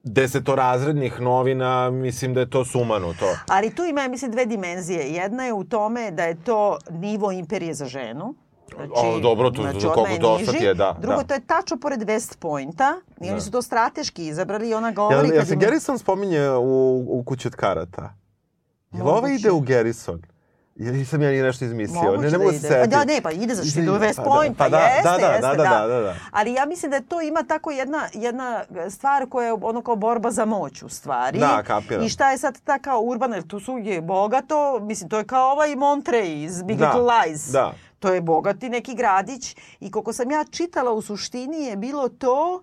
desetorazrednih novina, mislim da je to sumano to. Ali tu ima, mislim, dve dimenzije. Jedna je u tome da je to nivo imperije za ženu. Znači, O, dobro, tu- znači, koliko je to niži. sad je, da, Drugo, da. to je tačno pored West Pointa i oni Da. su to strateški izabrali i ona govori... Jel, jel se im- Garrison spominje u, u kući od karata? Jel ova Moguće. ide u Garrison? Ili sam ja nije nešto izmislio? Moguće ne, ne mogu da se ide. setiti. Da, ne, pa ide za ide u West Pa da, Point, pa, da, jeste, da, da, jeste, da, da, da, da. Ali ja mislim da to ima tako jedna, jedna stvar koja je ono kao borba za moć u stvari. Da, kapiram. I šta je sad ta kao urbana, jer tu su je bogato, mislim, to je kao ovaj Monterey iz Big Da, Little Lies. da. To je bogati neki gradić i koliko sam ja čitala u suštini je bilo to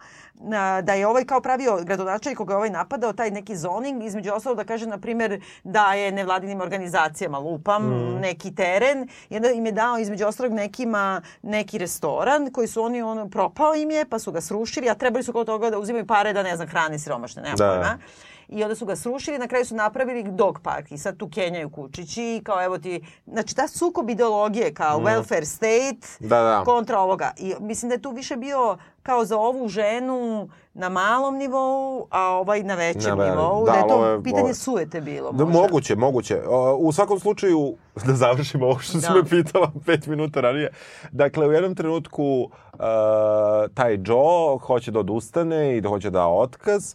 da je ovaj kao pravio gradonačelnik koga je ovaj napadao, taj neki zoning, između ostalog da kaže, na primjer, da je nevladinim organizacijama lupam Mm. neki teren i onda im je dao između ostalog nekima neki restoran koji su oni, ono, propao im je, pa su ga srušili, a trebali su kod toga da uzimaju pare da, ne znam, hrani siromašne, nema Da. pojma. I onda su ga srušili, na kraju su napravili dog park i sad tu kenjaju kučići i kao evo ti, znači ta sukob ideologije kao welfare state Mm. Da, da. kontra ovoga. I mislim da je tu više bio kao za ovu ženu na malom nivou, a ovaj na većem velim. nivou. Da, Da, je to ovo je- pitanje ovo je- sujete bilo Da, možda. moguće, moguće. O, U svakom slučaju, da završimo ovo što si Da. me pitala pet minuta ranije. Dakle, u jednom trenutku uh, taj Joe hoće da odustane i da hoće da da otkaz.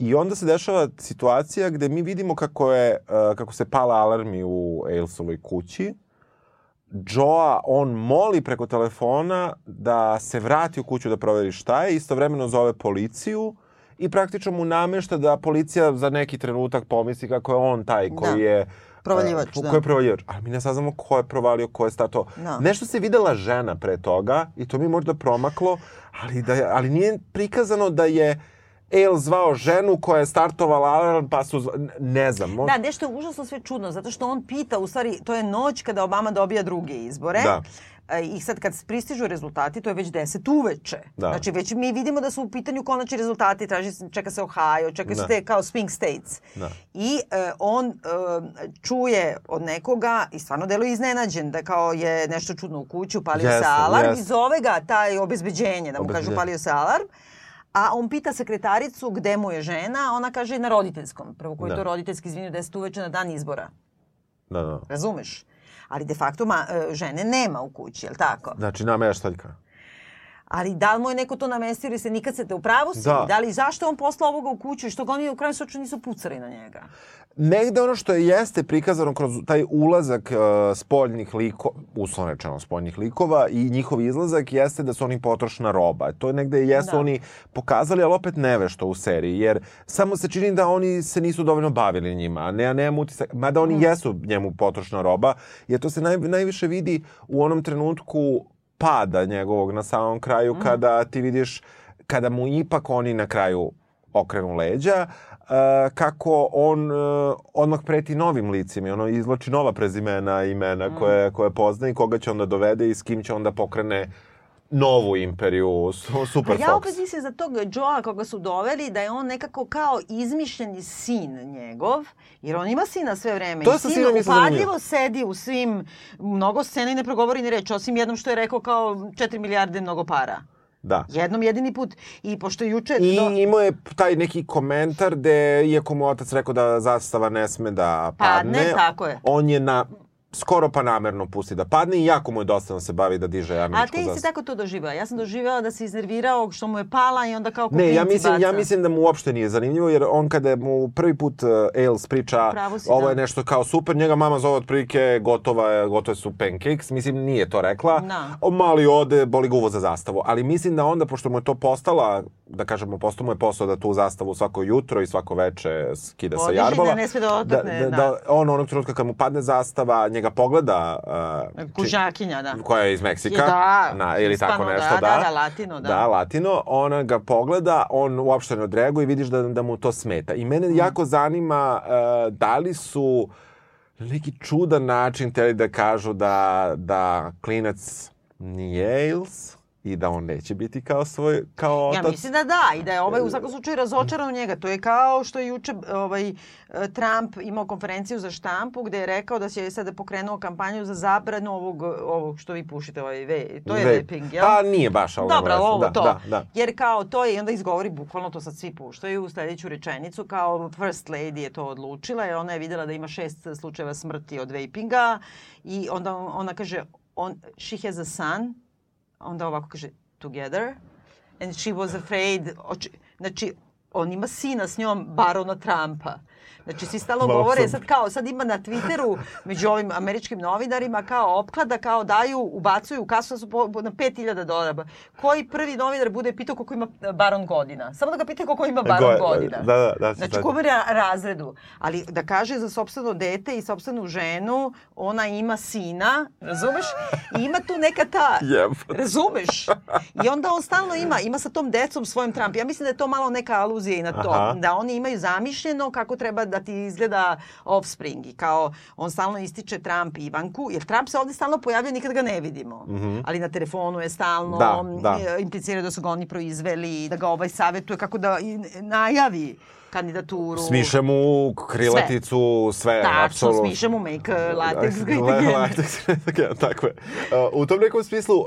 I onda se dešava situacija gde mi vidimo kako, je, uh, kako se pala alarmi u Ailsovoj kući. Joa, on moli preko telefona da se vrati u kuću da proveri šta je, istovremeno zove policiju i praktično mu namešta da policija za neki trenutak pomisli kako je on taj koji Da. je Provaljivač, uh, da. Ko je provaljivač. Ali mi ne saznamo ko je provalio, ko je stato. Da. Nešto se videla žena pre toga i to mi možda promaklo, ali, da ali nije prikazano da je El zvao ženu koja je startovala alarm, pa su... Zva... Ne znam. možda- Da, nešto je užasno sve čudno, zato što on pita, u stvari, to je noć kada Obama dobija druge izbore. Da. E, I sad kad pristižu rezultati, to je već 10 uveče. Da. Znači već mi vidimo da su u pitanju konačni rezultati, traži, se- čeka se Ohio, čeka se Da. te kao swing states. Da. I e, on e, čuje od nekoga i stvarno deluje iznenađen da kao je nešto čudno u kući, upalio se Jeste, alarm jeste. i zove ga taj obezbeđenje, da mu kaže Obezbeđenje. upalio se alarm. A on pita sekretaricu gde mu je žena, a ona kaže na roditeljskom. Prvo koji je Da. to roditeljski, izvinju, 10 uveče na dan izbora. Da, da. Razumeš? Ali de facto ma, e, žene nema u kući, je li tako? Znači, nameštaljka. Ali da li mu je neko to namestio ili se nikad se te u pravu si? Da. Da li zašto on poslao ovoga u kuću i što ga oni u kraju slučaju nisu pucali na njega? Negde ono što je jeste prikazano kroz taj ulazak uh, spoljnih likova, uslovno rečeno spoljnih likova i njihov izlazak jeste da su oni potrošna roba. To je negde jesu Da. oni pokazali, ali opet nevešto u seriji, jer samo se čini da oni se nisu dovoljno bavili njima, ne, a nemam utisak, mada oni jesu njemu potrošna roba, jer to se naj, najviše vidi u onom trenutku pada njegovog na samom kraju, kada ti vidiš, kada mu ipak oni na kraju okrenu leđa, uh, kako on uh, odmah preti novim licima i ono izloči nova prezimena, imena koje, koje pozna i koga će onda dovede i s kim će onda pokrene novu imperiju, su- Super Pa ja Fox. opet mislim za tog Joa koga su doveli da je on nekako kao izmišljeni sin njegov, jer on ima sina sve vreme. To I sin upadljivo sedi u svim, mnogo scena i ne progovori ni reč, osim jednom što je rekao kao 4 milijarde mnogo para. Da. Jednom jedini put. I pošto je juče... I do- imao je taj neki komentar gde, iako mu otac rekao da zastava ne sme da padne, Padne, tako je. on je na skoro pa namerno pusti da padne i jako mu je dosta da se bavi da diže A američku ti si zastavu. tako to doživao. Ja sam doživjela da se iznervirao što mu je pala i onda kao ko Ne, ja mislim, ja baca. mislim da mu uopšte nije zanimljivo, jer on kada mu prvi put uh, Ailes priča si, ovo da. je nešto kao super, njega mama zove otprilike gotova, je- gotove su pancakes, mislim nije to rekla. Da. O, mali ode, boli ga uvo za zastavu. Ali mislim da onda, pošto mu je to postala, da kažemo, postao mu je posao da tu zastavu svako jutro i svako veče skida sa Podiže jarbola. da ne sme da otakne, da, da. da. on onog trenutka kad mu padne zastava, njega pogleda uh, Kužakinja, da. koja je iz Meksika, Da, na, ili tako Hispano, nešto, da, da. da, da, latino, da. Da, latino, ona ga pogleda, on uopšte ne odreaguje i vidiš da, da mu to smeta. I Mm. mene jako zanima uh, da li su na neki čudan način teli da kažu da, da klinac nije Ailes i da on neće biti kao svoj, kao otac. Ja mislim da da i da je ovaj u svakom slučaju razočaran u njega. To je kao što je juče ovaj, e, Trump imao konferenciju za štampu gde je rekao da će sada pokrenuo kampanju za zabranu ovog, ovog što vi pušite, ovaj, ve, to je vaping, jel? Pa nije baš, ali Dobro, ovo da, to. Da, da. Jer kao to je, i onda izgovori bukvalno, to sad svi puštaju, u sledeću rečenicu, kao first lady je to odlučila, jer ona je videla da ima šest slučajeva smrti od vapinga i onda ona kaže, on, she has a son, onda ovako kaže, together, and she was afraid, znači, on ima sina s njom, barona Trumpa. Znači, svi stalno Malo govore, sad kao, sad ima na Twitteru, među ovim američkim novinarima, kao opklada, kao daju, ubacuju u kasu da su po, na 5000 dolara. Koji prvi novinar bude pitao koliko ima e, baron godina? Samo da ga pitaju koliko ima baron Go- godina. da, da, da, Znači, u kome ra- razredu. Ali da kaže za sobstveno dete i sobstvenu ženu, ona ima sina, razumeš? I ima tu neka ta... Razumeš? I onda on stalno ima, ima sa tom decom svojim Trump. Ja mislim da je to malo neka aluzija i na to. Aha. Da oni imaju zamišljeno kako treba da ti izgleda offspring. I kao on stalno ističe Trump i Ivanku, jer Trump se ovde stalno pojavlja, nikad ga ne vidimo. Ali na telefonu je stalno, Da, da. e, impliciraju da su ga oni proizveli, da ga ovaj savetuje kako da najavi kandidaturu. Smiše mu krilaticu, sve, Tačno, apsolutno. smiše mu make latex great again. latex great again, tako je. Uh, u tom nekom smislu, uh,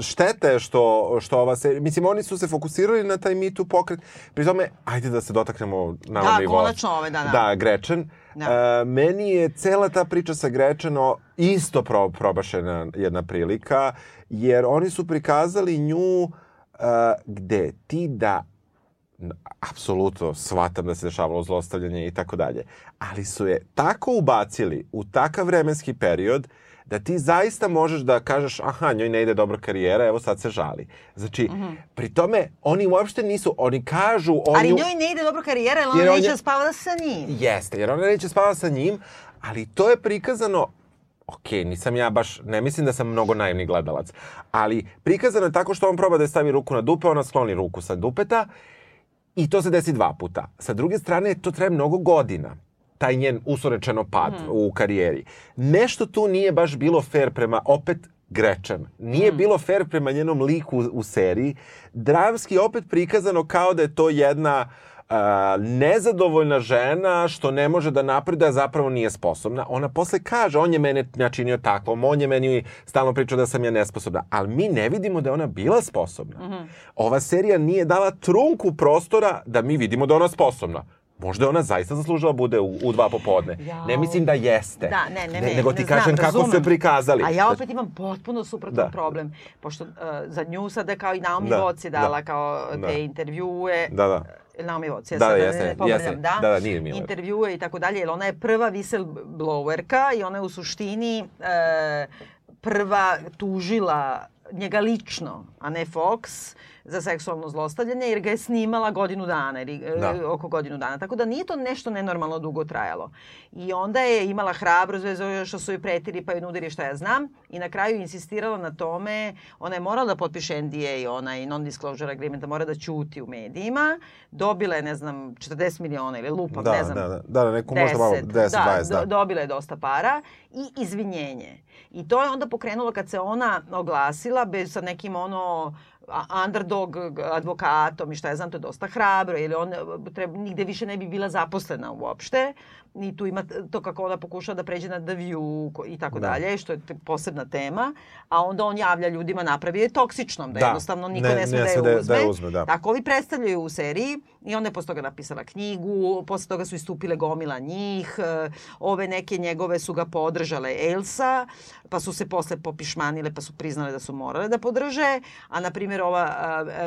štete je što, što ova serija, mislim, oni su se fokusirali na taj Too pokret, pri tome, ajde da se dotaknemo na Da, ovom nivou. konačno ove, da, da. Da, Grečen. Da. Uh, meni je cela ta priča sa Grečeno isto pro, probašena jedna prilika, jer oni su prikazali nju uh, gde ti da apsolutno shvatam da se dešavalo zlostavljanje i tako dalje. Ali su je tako ubacili u takav vremenski period da ti zaista možeš da kažeš aha, njoj ne ide dobra karijera, evo sad se žali. Znači, pri tome, oni uopšte nisu, oni kažu... On Ali nju- njoj ne ide dobro karijera, jer ona Jer on neće je- da spava sa njim. Jeste, jer ona neće spava sa njim, ali to je prikazano ok, nisam ja baš, ne mislim da sam mnogo naivni gledalac, ali prikazano je tako što on proba da je stavi ruku na dupe, ona skloni ruku sa dupeta i to se desi dva puta. Sa druge strane, to traje mnogo godina taj njen usorečeno pad u karijeri. Nešto tu nije baš bilo fair prema opet Grečan. Nije bilo fair prema njenom liku u, u seriji. Dramski opet prikazano kao da je to jedna a, nezadovoljna žena što ne može da napreduje, a zapravo nije sposobna. Ona posle kaže, on je mene načinio takvom, on je meni stalno pričao da sam ja nesposobna. Ali mi ne vidimo da je ona bila sposobna. Ova serija nije dala trunku prostora da mi vidimo da je ona sposobna. Možda je ona zaista zaslužila bude u, u dva popodne. Jao. Ne mislim da jeste. Da, ne, ne, ne. nego ti ne znam, kažem kako su je razumem. prikazali. A ja opet imam potpuno suprotan Da. problem. Pošto uh, za nju sada kao i Naomi Da, Watts je dala da, kao te da. intervjue. Da, da. E, Naomi Watts, ja Da, sad da, ne- jeste, ne jeste. da. Da, da, nije Miller. Intervjue i tako dalje, jer ona je prva whistleblowerka i ona je u suštini e, prva tužila njega lično, a ne Fox, za seksualno zlostavljanje jer ga je snimala godinu dana ili Da. da. oko godinu dana. Tako da nije to nešto nenormalno dugo trajalo. I onda je imala hrabrost bez obzira što su joj pretili pa joj nudili šta ja znam i na kraju insistirala na tome, ona je morala da potpiše NDA, onaj non-disclosure agreement, da mora da ćuti u medijima. Dobila je, ne znam, 40 miliona ili lupam, Da, ne znam, da, da, da, da, neku možda malo 10, 20, da. do- dobila je dosta para i izvinjenje. I to je onda pokrenulo kad se ona oglasila bez sa nekim ono underdog advokatom i šta ja znam, to je dosta hrabro, jer on treba, nigde više ne bi bila zaposlena uopšte. I tu ima to kako ona pokušava da pređe na The View i tako Da. dalje, što je te- posebna tema. A onda on javlja ljudima, napravi je toksičnom, da, Da. jednostavno niko Ne- ne, sme ne da je da uzme. da je uzme, da. Tako ovi predstavljaju u seriji i onda je posle toga napisala knjigu, posle toga su istupile gomila njih, ove neke njegove su ga podržale Elsa, pa su se posle popišmanile pa su priznale da su morale da podrže, a na primjer ova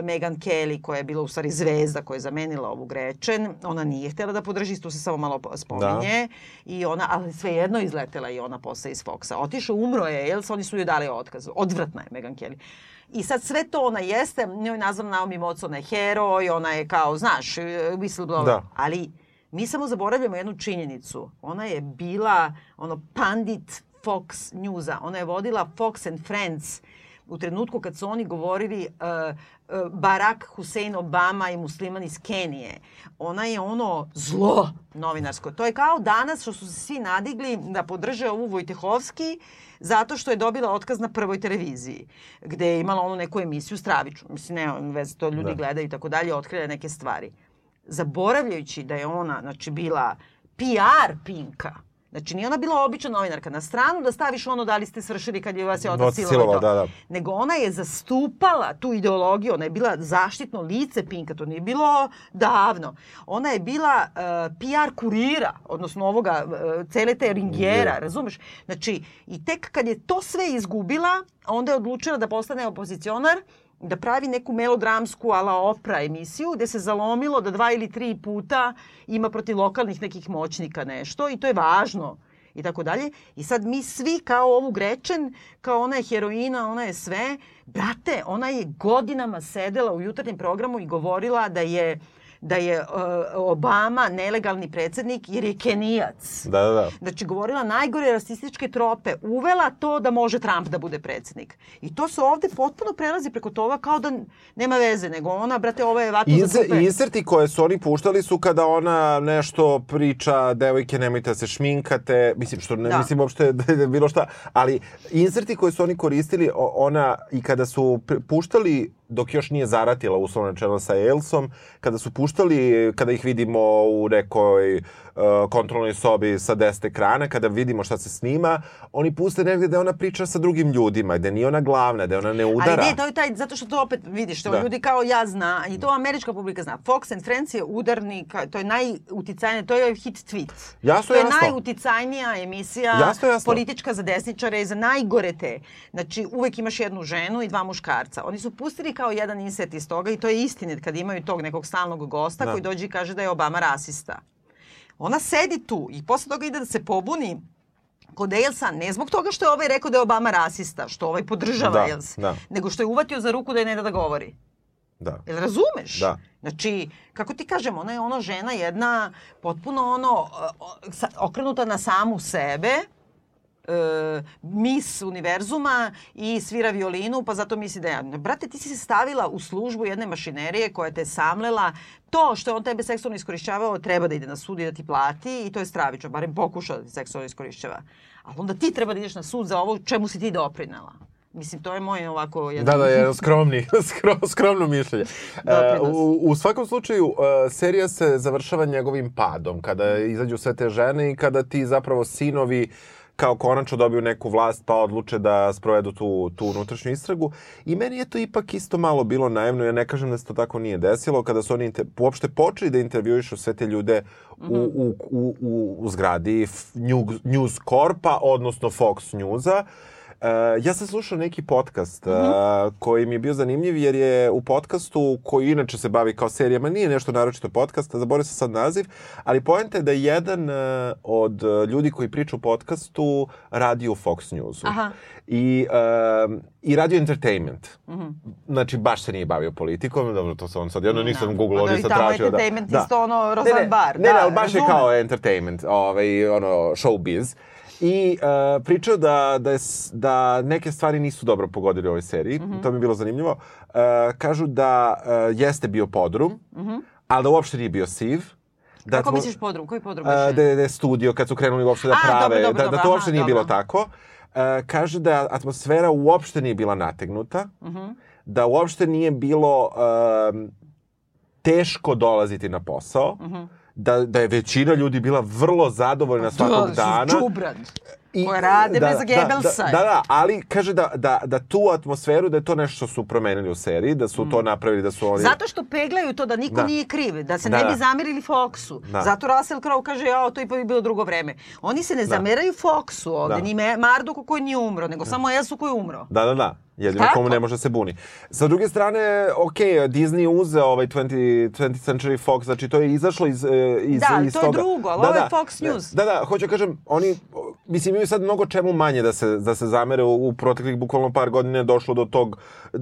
Megan Kelly koja je bila u stvari zvezda koja je zamenila ovu Gretchen, ona nije htjela da podrži, tu se samo malo po- spominje i ona, ali svejedno izletela i ona posle iz Foxa. Otišao, umro je Elsa, oni su joj dali otkaz. Odvratna je Megan Kelly. I sad sve to ona jeste, njoj je nazvan Naomi Watts, ona je heroj, ona je kao, znaš, whistleblower. Da. Ali mi samo zaboravljamo jednu činjenicu. Ona je bila ono pandit Fox Newsa. Ona je vodila Fox and Friends u trenutku kad su oni govorili uh, uh, Barack Hussein Obama i musliman iz Kenije. Ona je ono zlo novinarsko. To je kao danas što su se svi nadigli da podrže ovu Vojtehovski zato što je dobila otkaz na prvoj televiziji, gde je imala onu neku emisiju stravičnu. Mislim, nema veze, to ljudi Da. gledaju i tako dalje, otkrila neke stvari. Zaboravljajući da je ona, znači, bila PR Pinka, Znači, nije ona bila obična novinarka. Na stranu da staviš ono da li ste svršili kad je vas je otac silovao da, da. Nego ona je zastupala tu ideologiju. Ona je bila zaštitno lice Pinka. To nije bilo davno. Ona je bila uh, PR kurira, odnosno ovoga, uh, cele te ringera, Da. razumeš? Znači, i tek kad je to sve izgubila, onda je odlučila da postane opozicionar da pravi neku melodramsku ala opra emisiju gde se zalomilo da dva ili tri puta ima protiv lokalnih nekih moćnika nešto i to je važno i tako dalje. I sad mi svi kao ovu Grečen, kao ona je heroina, ona je sve. Brate, ona je godinama sedela u jutarnjem programu i govorila da je da je uh, Obama nelegalni predsednik jer je Kenijac. Da, da, da. Znači, govorila najgore rasističke trope. Uvela to da može Trump da bude predsednik. I to se ovde potpuno prelazi preko toga kao da nema veze, nego ona, brate, ovo je vatno za Inse, supe. inserti koje su oni puštali su kada ona nešto priča, devojke nemojte da se šminkate, mislim što ne Da. mislim uopšte da je bilo šta, ali inserti koje su oni koristili, ona i kada su puštali dok još nije zaratila uslovno rečeno sa Elsom, kada su puštali, kada ih vidimo u nekoj kontrolnoj sobi sa 10 ekrana, kada vidimo šta se snima, oni puste negde da ona priča sa drugim ljudima, gde nije ona glavna, da ona ne udara. Ali ne, to je taj, zato što to opet vidiš, to Da. ljudi kao ja zna, i to američka publika zna. Fox and Friends je udarni, to je najuticajnije, to je hit tweet. Jasno, to je jasno. najuticajnija emisija Jasno, jasno. politička za desničare i za najgore te. Znači, uvek imaš jednu ženu i dva muškarca. Oni su pustili kao jedan insert iz toga i to je istinit kad imaju tog nekog stalnog gosta Da. koji dođe i kaže da je Obama rasista. Ona sedi tu i posle toga ide da se pobuni kod Elsa, ne zbog toga što je ovaj rekao da je Obama rasista, što ovaj podržava Da, Elsa, da. nego što je uvatio za ruku da je ne da da govori. Da. Jel razumeš? Da. Znači, kako ti kažem, ona je ono žena jedna potpuno ono okrenuta na samu sebe, e, mis univerzuma i svira violinu, pa zato misli da ja... Brate, ti si se stavila u službu jedne mašinerije koja te je samlela. To što je on tebe seksualno iskorišćavao treba da ide na sud i da ti plati i to je stravično, barem pokuša da ti seksualno iskorišćava. Ali onda ti treba da ideš na sud za ovo čemu si ti doprinela. Mislim, to je moj ovako... Jedan... Da, da, je skromni, skro, skromno mišljenje. Doprinos. u, u svakom slučaju, e, serija se završava njegovim padom, kada izađu sve te žene i kada ti zapravo sinovi kao konačno dobiju neku vlast pa odluče da sprovedu tu, tu unutrašnju istragu. I meni je to ipak isto malo bilo naivno. Ja ne kažem da se to tako nije desilo. Kada su oni inter, uopšte počeli da intervjuišu sve te ljude u, u, u, u, u zgradi News, Corpa, odnosno Fox Newsa, ja sam slušao neki podcast uh, Mhm. koji mi je bio zanimljiv jer je u podcastu koji inače se bavi kao serijama, nije nešto naročito podcast, zaboravio sam sad naziv, ali poenta je da je jedan uh, od uh, ljudi koji priča u podcastu radi u Fox Newsu. Aha. I, uh, I radio entertainment. Znači, baš se nije bavio politikom, dobro, to sam on sad, jedno nisam Da. Google, Onda i nisam tražio. Da, entertainment da. isto ono Ne, Rozan ne, bar. Ne, ne, da, ali baš je razumem. kao entertainment, ovaj, ono, showbiz. I uh, pričao da, da, je, da neke stvari nisu dobro pogodili u ovoj seriji. Mhm. To mi je bilo zanimljivo. Uh, kažu da uh, jeste bio podrum, ali da uopšte nije bio siv. Da. Kako misliš podrum? Koji podrum Uh, da, je- da je studio kad su krenuli uopšte da A, prave, dobro, dobro, da, da to uopšte aha, nije bilo dobro. tako. Uh, kaže da atmosfera uopšte nije bila nategnuta, Mhm. da uopšte nije bilo um, teško dolaziti na posao, Mhm. Da, da je većina ljudi bila vrlo zadovoljna svakog Da, dana. Čubrad. koje rade bez Goebbelsa. Da, da, da, ali kaže da, da, da tu atmosferu, da je to nešto što su promenili u seriji, da su to napravili, da su oni... Mm. Zato što peglaju to da niko Da. nije kriv, da se Da, ne bi da. zamerili Foxu. Da. Zato Russell Crowe kaže, ja, to ipak bi bilo drugo vreme. Oni se ne zameraju Foxu ovde, Da. ni Marduku koji nije umro, nego samo Esu koji je umro. Da, da, da. Jedino komu ne može se buni. Sa druge strane, ok, Disney uzeo ovaj 20, 20th Century Fox, znači to je izašlo iz, e, iz, Da, iz to je toga. drugo, ali ovo je Fox News. Da, da, hoću kažem, oni, mislim, imaju sad mnogo čemu manje da se, da se zamere u, u proteklih bukvalno par godina je došlo do tog,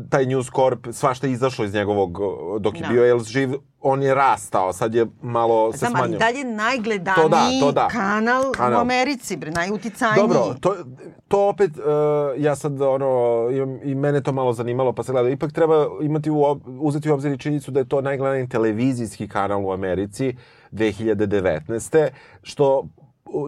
taj News Corp, svašta je izašlo iz njegovog, dok je Da. bio Els živ, on je rastao, sad je malo se Znam, ali smanjio. dalje najgledaniji To da, to da. kanal, Kanal. u Americi, bre, najuticajniji. Dobro, to, to opet, uh, ja sad, ono, imam, i mene to malo zanimalo, pa se gleda, ipak treba imati u, uzeti u obzir i činjenicu da je to najgledaniji televizijski kanal u Americi 2019. Što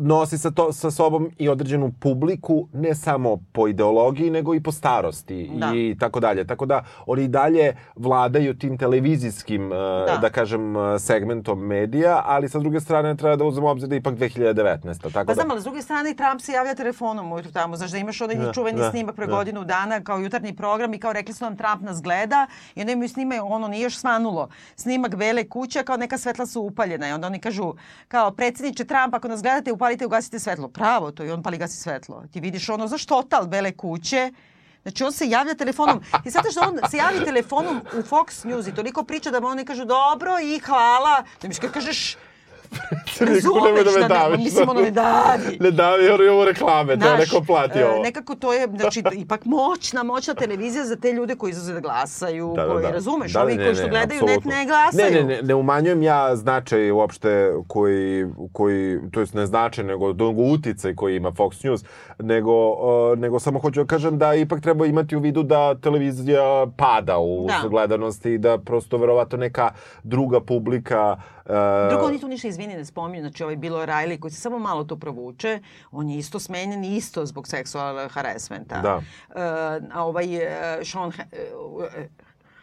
nosi sa, to, sa sobom i određenu publiku, ne samo po ideologiji, nego i po starosti Da. i tako dalje. Tako da oni i dalje vladaju tim televizijskim, uh, da. da kažem, uh, segmentom medija, ali sa druge strane treba da uzmemo obzir da je ipak 2019. Tako Pa da... znam, ali s druge strane i Trump se javlja telefonom ujutru tamo. Znaš da imaš onaj Da, čuveni da, snimak pre da. godinu dana kao jutarnji program i kao rekli su nam Trump nas gleda i onda imaju snimaju, ono nije još svanulo, snimak bele kuće kao neka svetla su upaljena i onda oni kažu kao predsjedniče Trump ako nas gledate upalite ugasite svetlo. Pravo to i on pali gasi svetlo. Ti vidiš ono zaš total bele kuće Znači on se javlja telefonom. Ti shvataš da on se javi telefonom u Fox News i toliko priča da mu oni kažu dobro i hvala. Da mi kad kažeš Niko nemoj da me da ne- daviš. mislim, ono, ne davi. Ne davi, jer je ovo reklame, da je neko plati e, ovo. Nekako to je, znači, ipak moćna, moćna televizija za te ljude koji izlaze da glasaju, koji, razumeš, ovi koji što gledaju net apsolutno. ne glasaju. Ne, ne, ne, ne umanjujem ja značaj uopšte koji, koji to jest ne značaj, nego, nego uticaj koji ima Fox News, nego, uh, nego samo hoću da kažem da ipak treba imati u vidu da televizija pada u Da. gledanosti i da prosto verovatno neka druga publika uh, Drugo, oni tu ništa izvini ne spominju, znači ovaj Bilo Riley koji se samo malo to provuče, on je isto smenjen isto zbog seksualnog harassmenta. Da. E, a ovaj e, Sean e,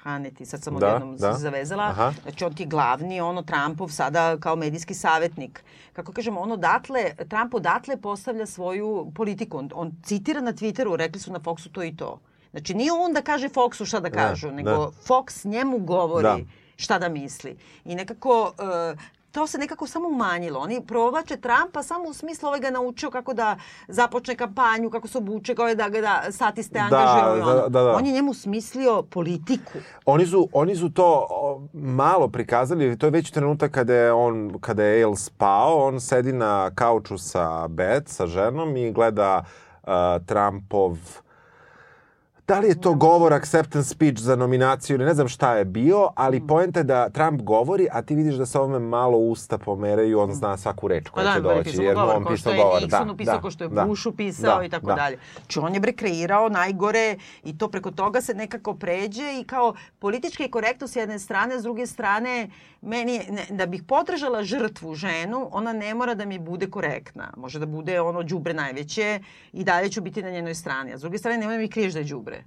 Hannity, sad sam Da, odjednom da. se zavezala, Aha. znači on ti glavni, ono Trumpov sada kao medijski savjetnik. Kako kažemo, on odatle, Trump odatle postavlja svoju politiku. On, on citira na Twitteru, rekli su na Foxu to i to. Znači nije on da kaže Foxu šta da kažu, da. nego Fox njemu govori Da. Šta da misli. I nekako e, to se nekako samo umanjilo. Oni provlače Trumpa samo u smislu ovaj ga naučio kako da započne kampanju, kako se obuče, kao da ga da statiste Da, angažuju. da, da, da. On je njemu smislio politiku. Oni su, oni su to malo prikazali, to je već trenutak kada je on, kada je El spao, on sedi na kauču sa Beth, sa ženom i gleda uh, Trumpov Da li je to govor, acceptance speech za nominaciju ili ne znam šta je bio, ali poenta je da Trump govori, a ti vidiš da se ovome malo usta pomeraju, on zna svaku reč Pa koja da, će bre, doći. jer govor, on pisao govor. Nixonu pisao, da, kao što je da, Bushu pisao da, i tako da. dalje. Znači on je bre kreirao najgore i to preko toga se nekako pređe i kao politička je korektnost s jedne strane, s druge strane meni ne, da bih podržala žrtvu ženu, ona ne mora da mi bude korektna. Može da bude ono đubre najveće i dalje ću biti na njenoj strani. A s druge strane nemoj da mi kriješ da je đubre.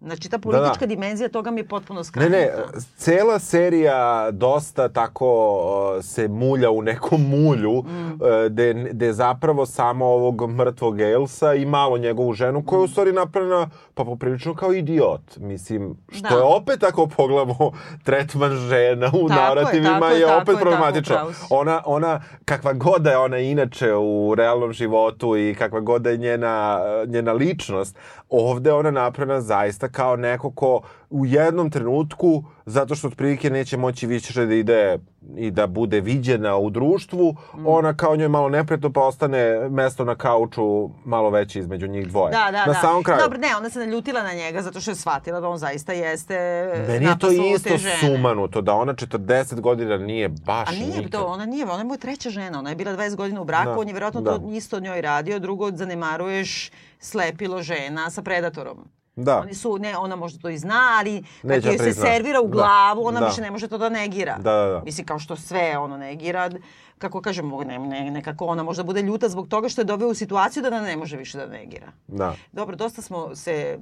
Znači, ta politička Da, da. dimenzija toga mi je potpuno Ne, skrenuta. ne, cela serija dosta tako uh, se mulja u nekom mulju, Mm. uh, gde, gde zapravo samo ovog mrtvog Elsa i malo njegovu ženu, koja je u Mm. stvari napravljena pa poprilično kao idiot. Mislim, što Da. je opet ako pogledamo tretman žena u Tako je, narativima tako je, je, tako opet je, problematično. tako, ona, ona, kakva god da je ona inače u realnom životu i kakva god da je njena, njena ličnost, ovde ona napravljena zaista kao neko ko u jednom trenutku, zato što otprilike neće moći više da ide i da bude viđena u društvu, Mm. ona kao njoj malo neprijatno pa ostane mesto na kauču malo veće između njih dvoje. Da, da, na da. samom kraju. Dobro, ne, ona se naljutila na njega zato što je shvatila da on zaista jeste Meni je to isto sumanuto, da ona 40 godina nije baš A nije nikad. to, ona nije, ona je mu treća žena, ona je bila 20 godina u braku, Da, on je vjerojatno da. to isto njoj radio, drugo zanemaruješ slepilo žena sa predatorom. Da. Oni su, ne, ona možda to i zna, ali kad Neće joj da se prizna. servira u Da, glavu, ona da. više ne može to da negira. Da, da, da. Mislim, kao što sve ono negira, kako kažemo, ne, ne, nekako ona možda bude ljuta zbog toga što je doveo u situaciju da ona ne može više da negira. Da. Dobro, dosta smo se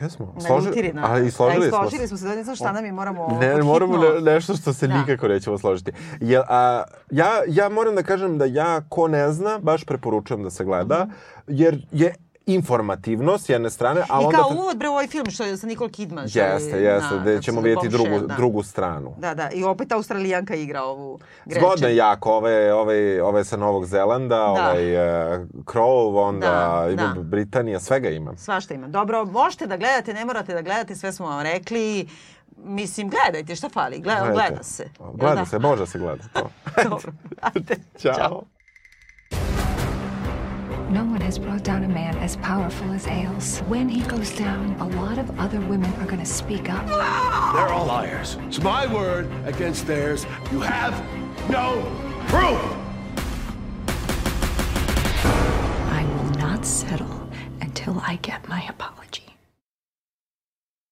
Jesmo. naljutili na... ali i složili, da, i složili smo smo se. Da, ne znam šta nam je, moramo... Ne, moramo hitno- ne, nešto što se Da. nikako nećemo složiti. Jel, a, ja, ja moram da kažem da ja, ko ne zna, baš preporučujem da se gleda, jer je informativno s jedne strane, a I onda... kao kad- uvod bre ovaj film što je sa Nicole Kidman. što Jeste, je jeste, gde ćemo vidjeti drugu, da. drugu stranu. Da, da, i opet Australijanka igra ovu Gretchen. Zgodno je jako, ove, ove, ove sa Novog Zelanda, ovaj uh, Crow, onda Da, ima da. Britanija, svega ima. Svašta ima. Dobro, možete da gledate, ne morate da gledate, sve smo vam rekli. Mislim, gledajte, šta fali? Gleda, gleda se. Gleda da? se, može da se gleda. To. Dobro, ajde. Ćao. No one has brought down a man as powerful as Ailes. When he goes down, a lot of other women are going to speak up. They're all liars. It's my word against theirs. You have no proof. I will not settle until I get my apology.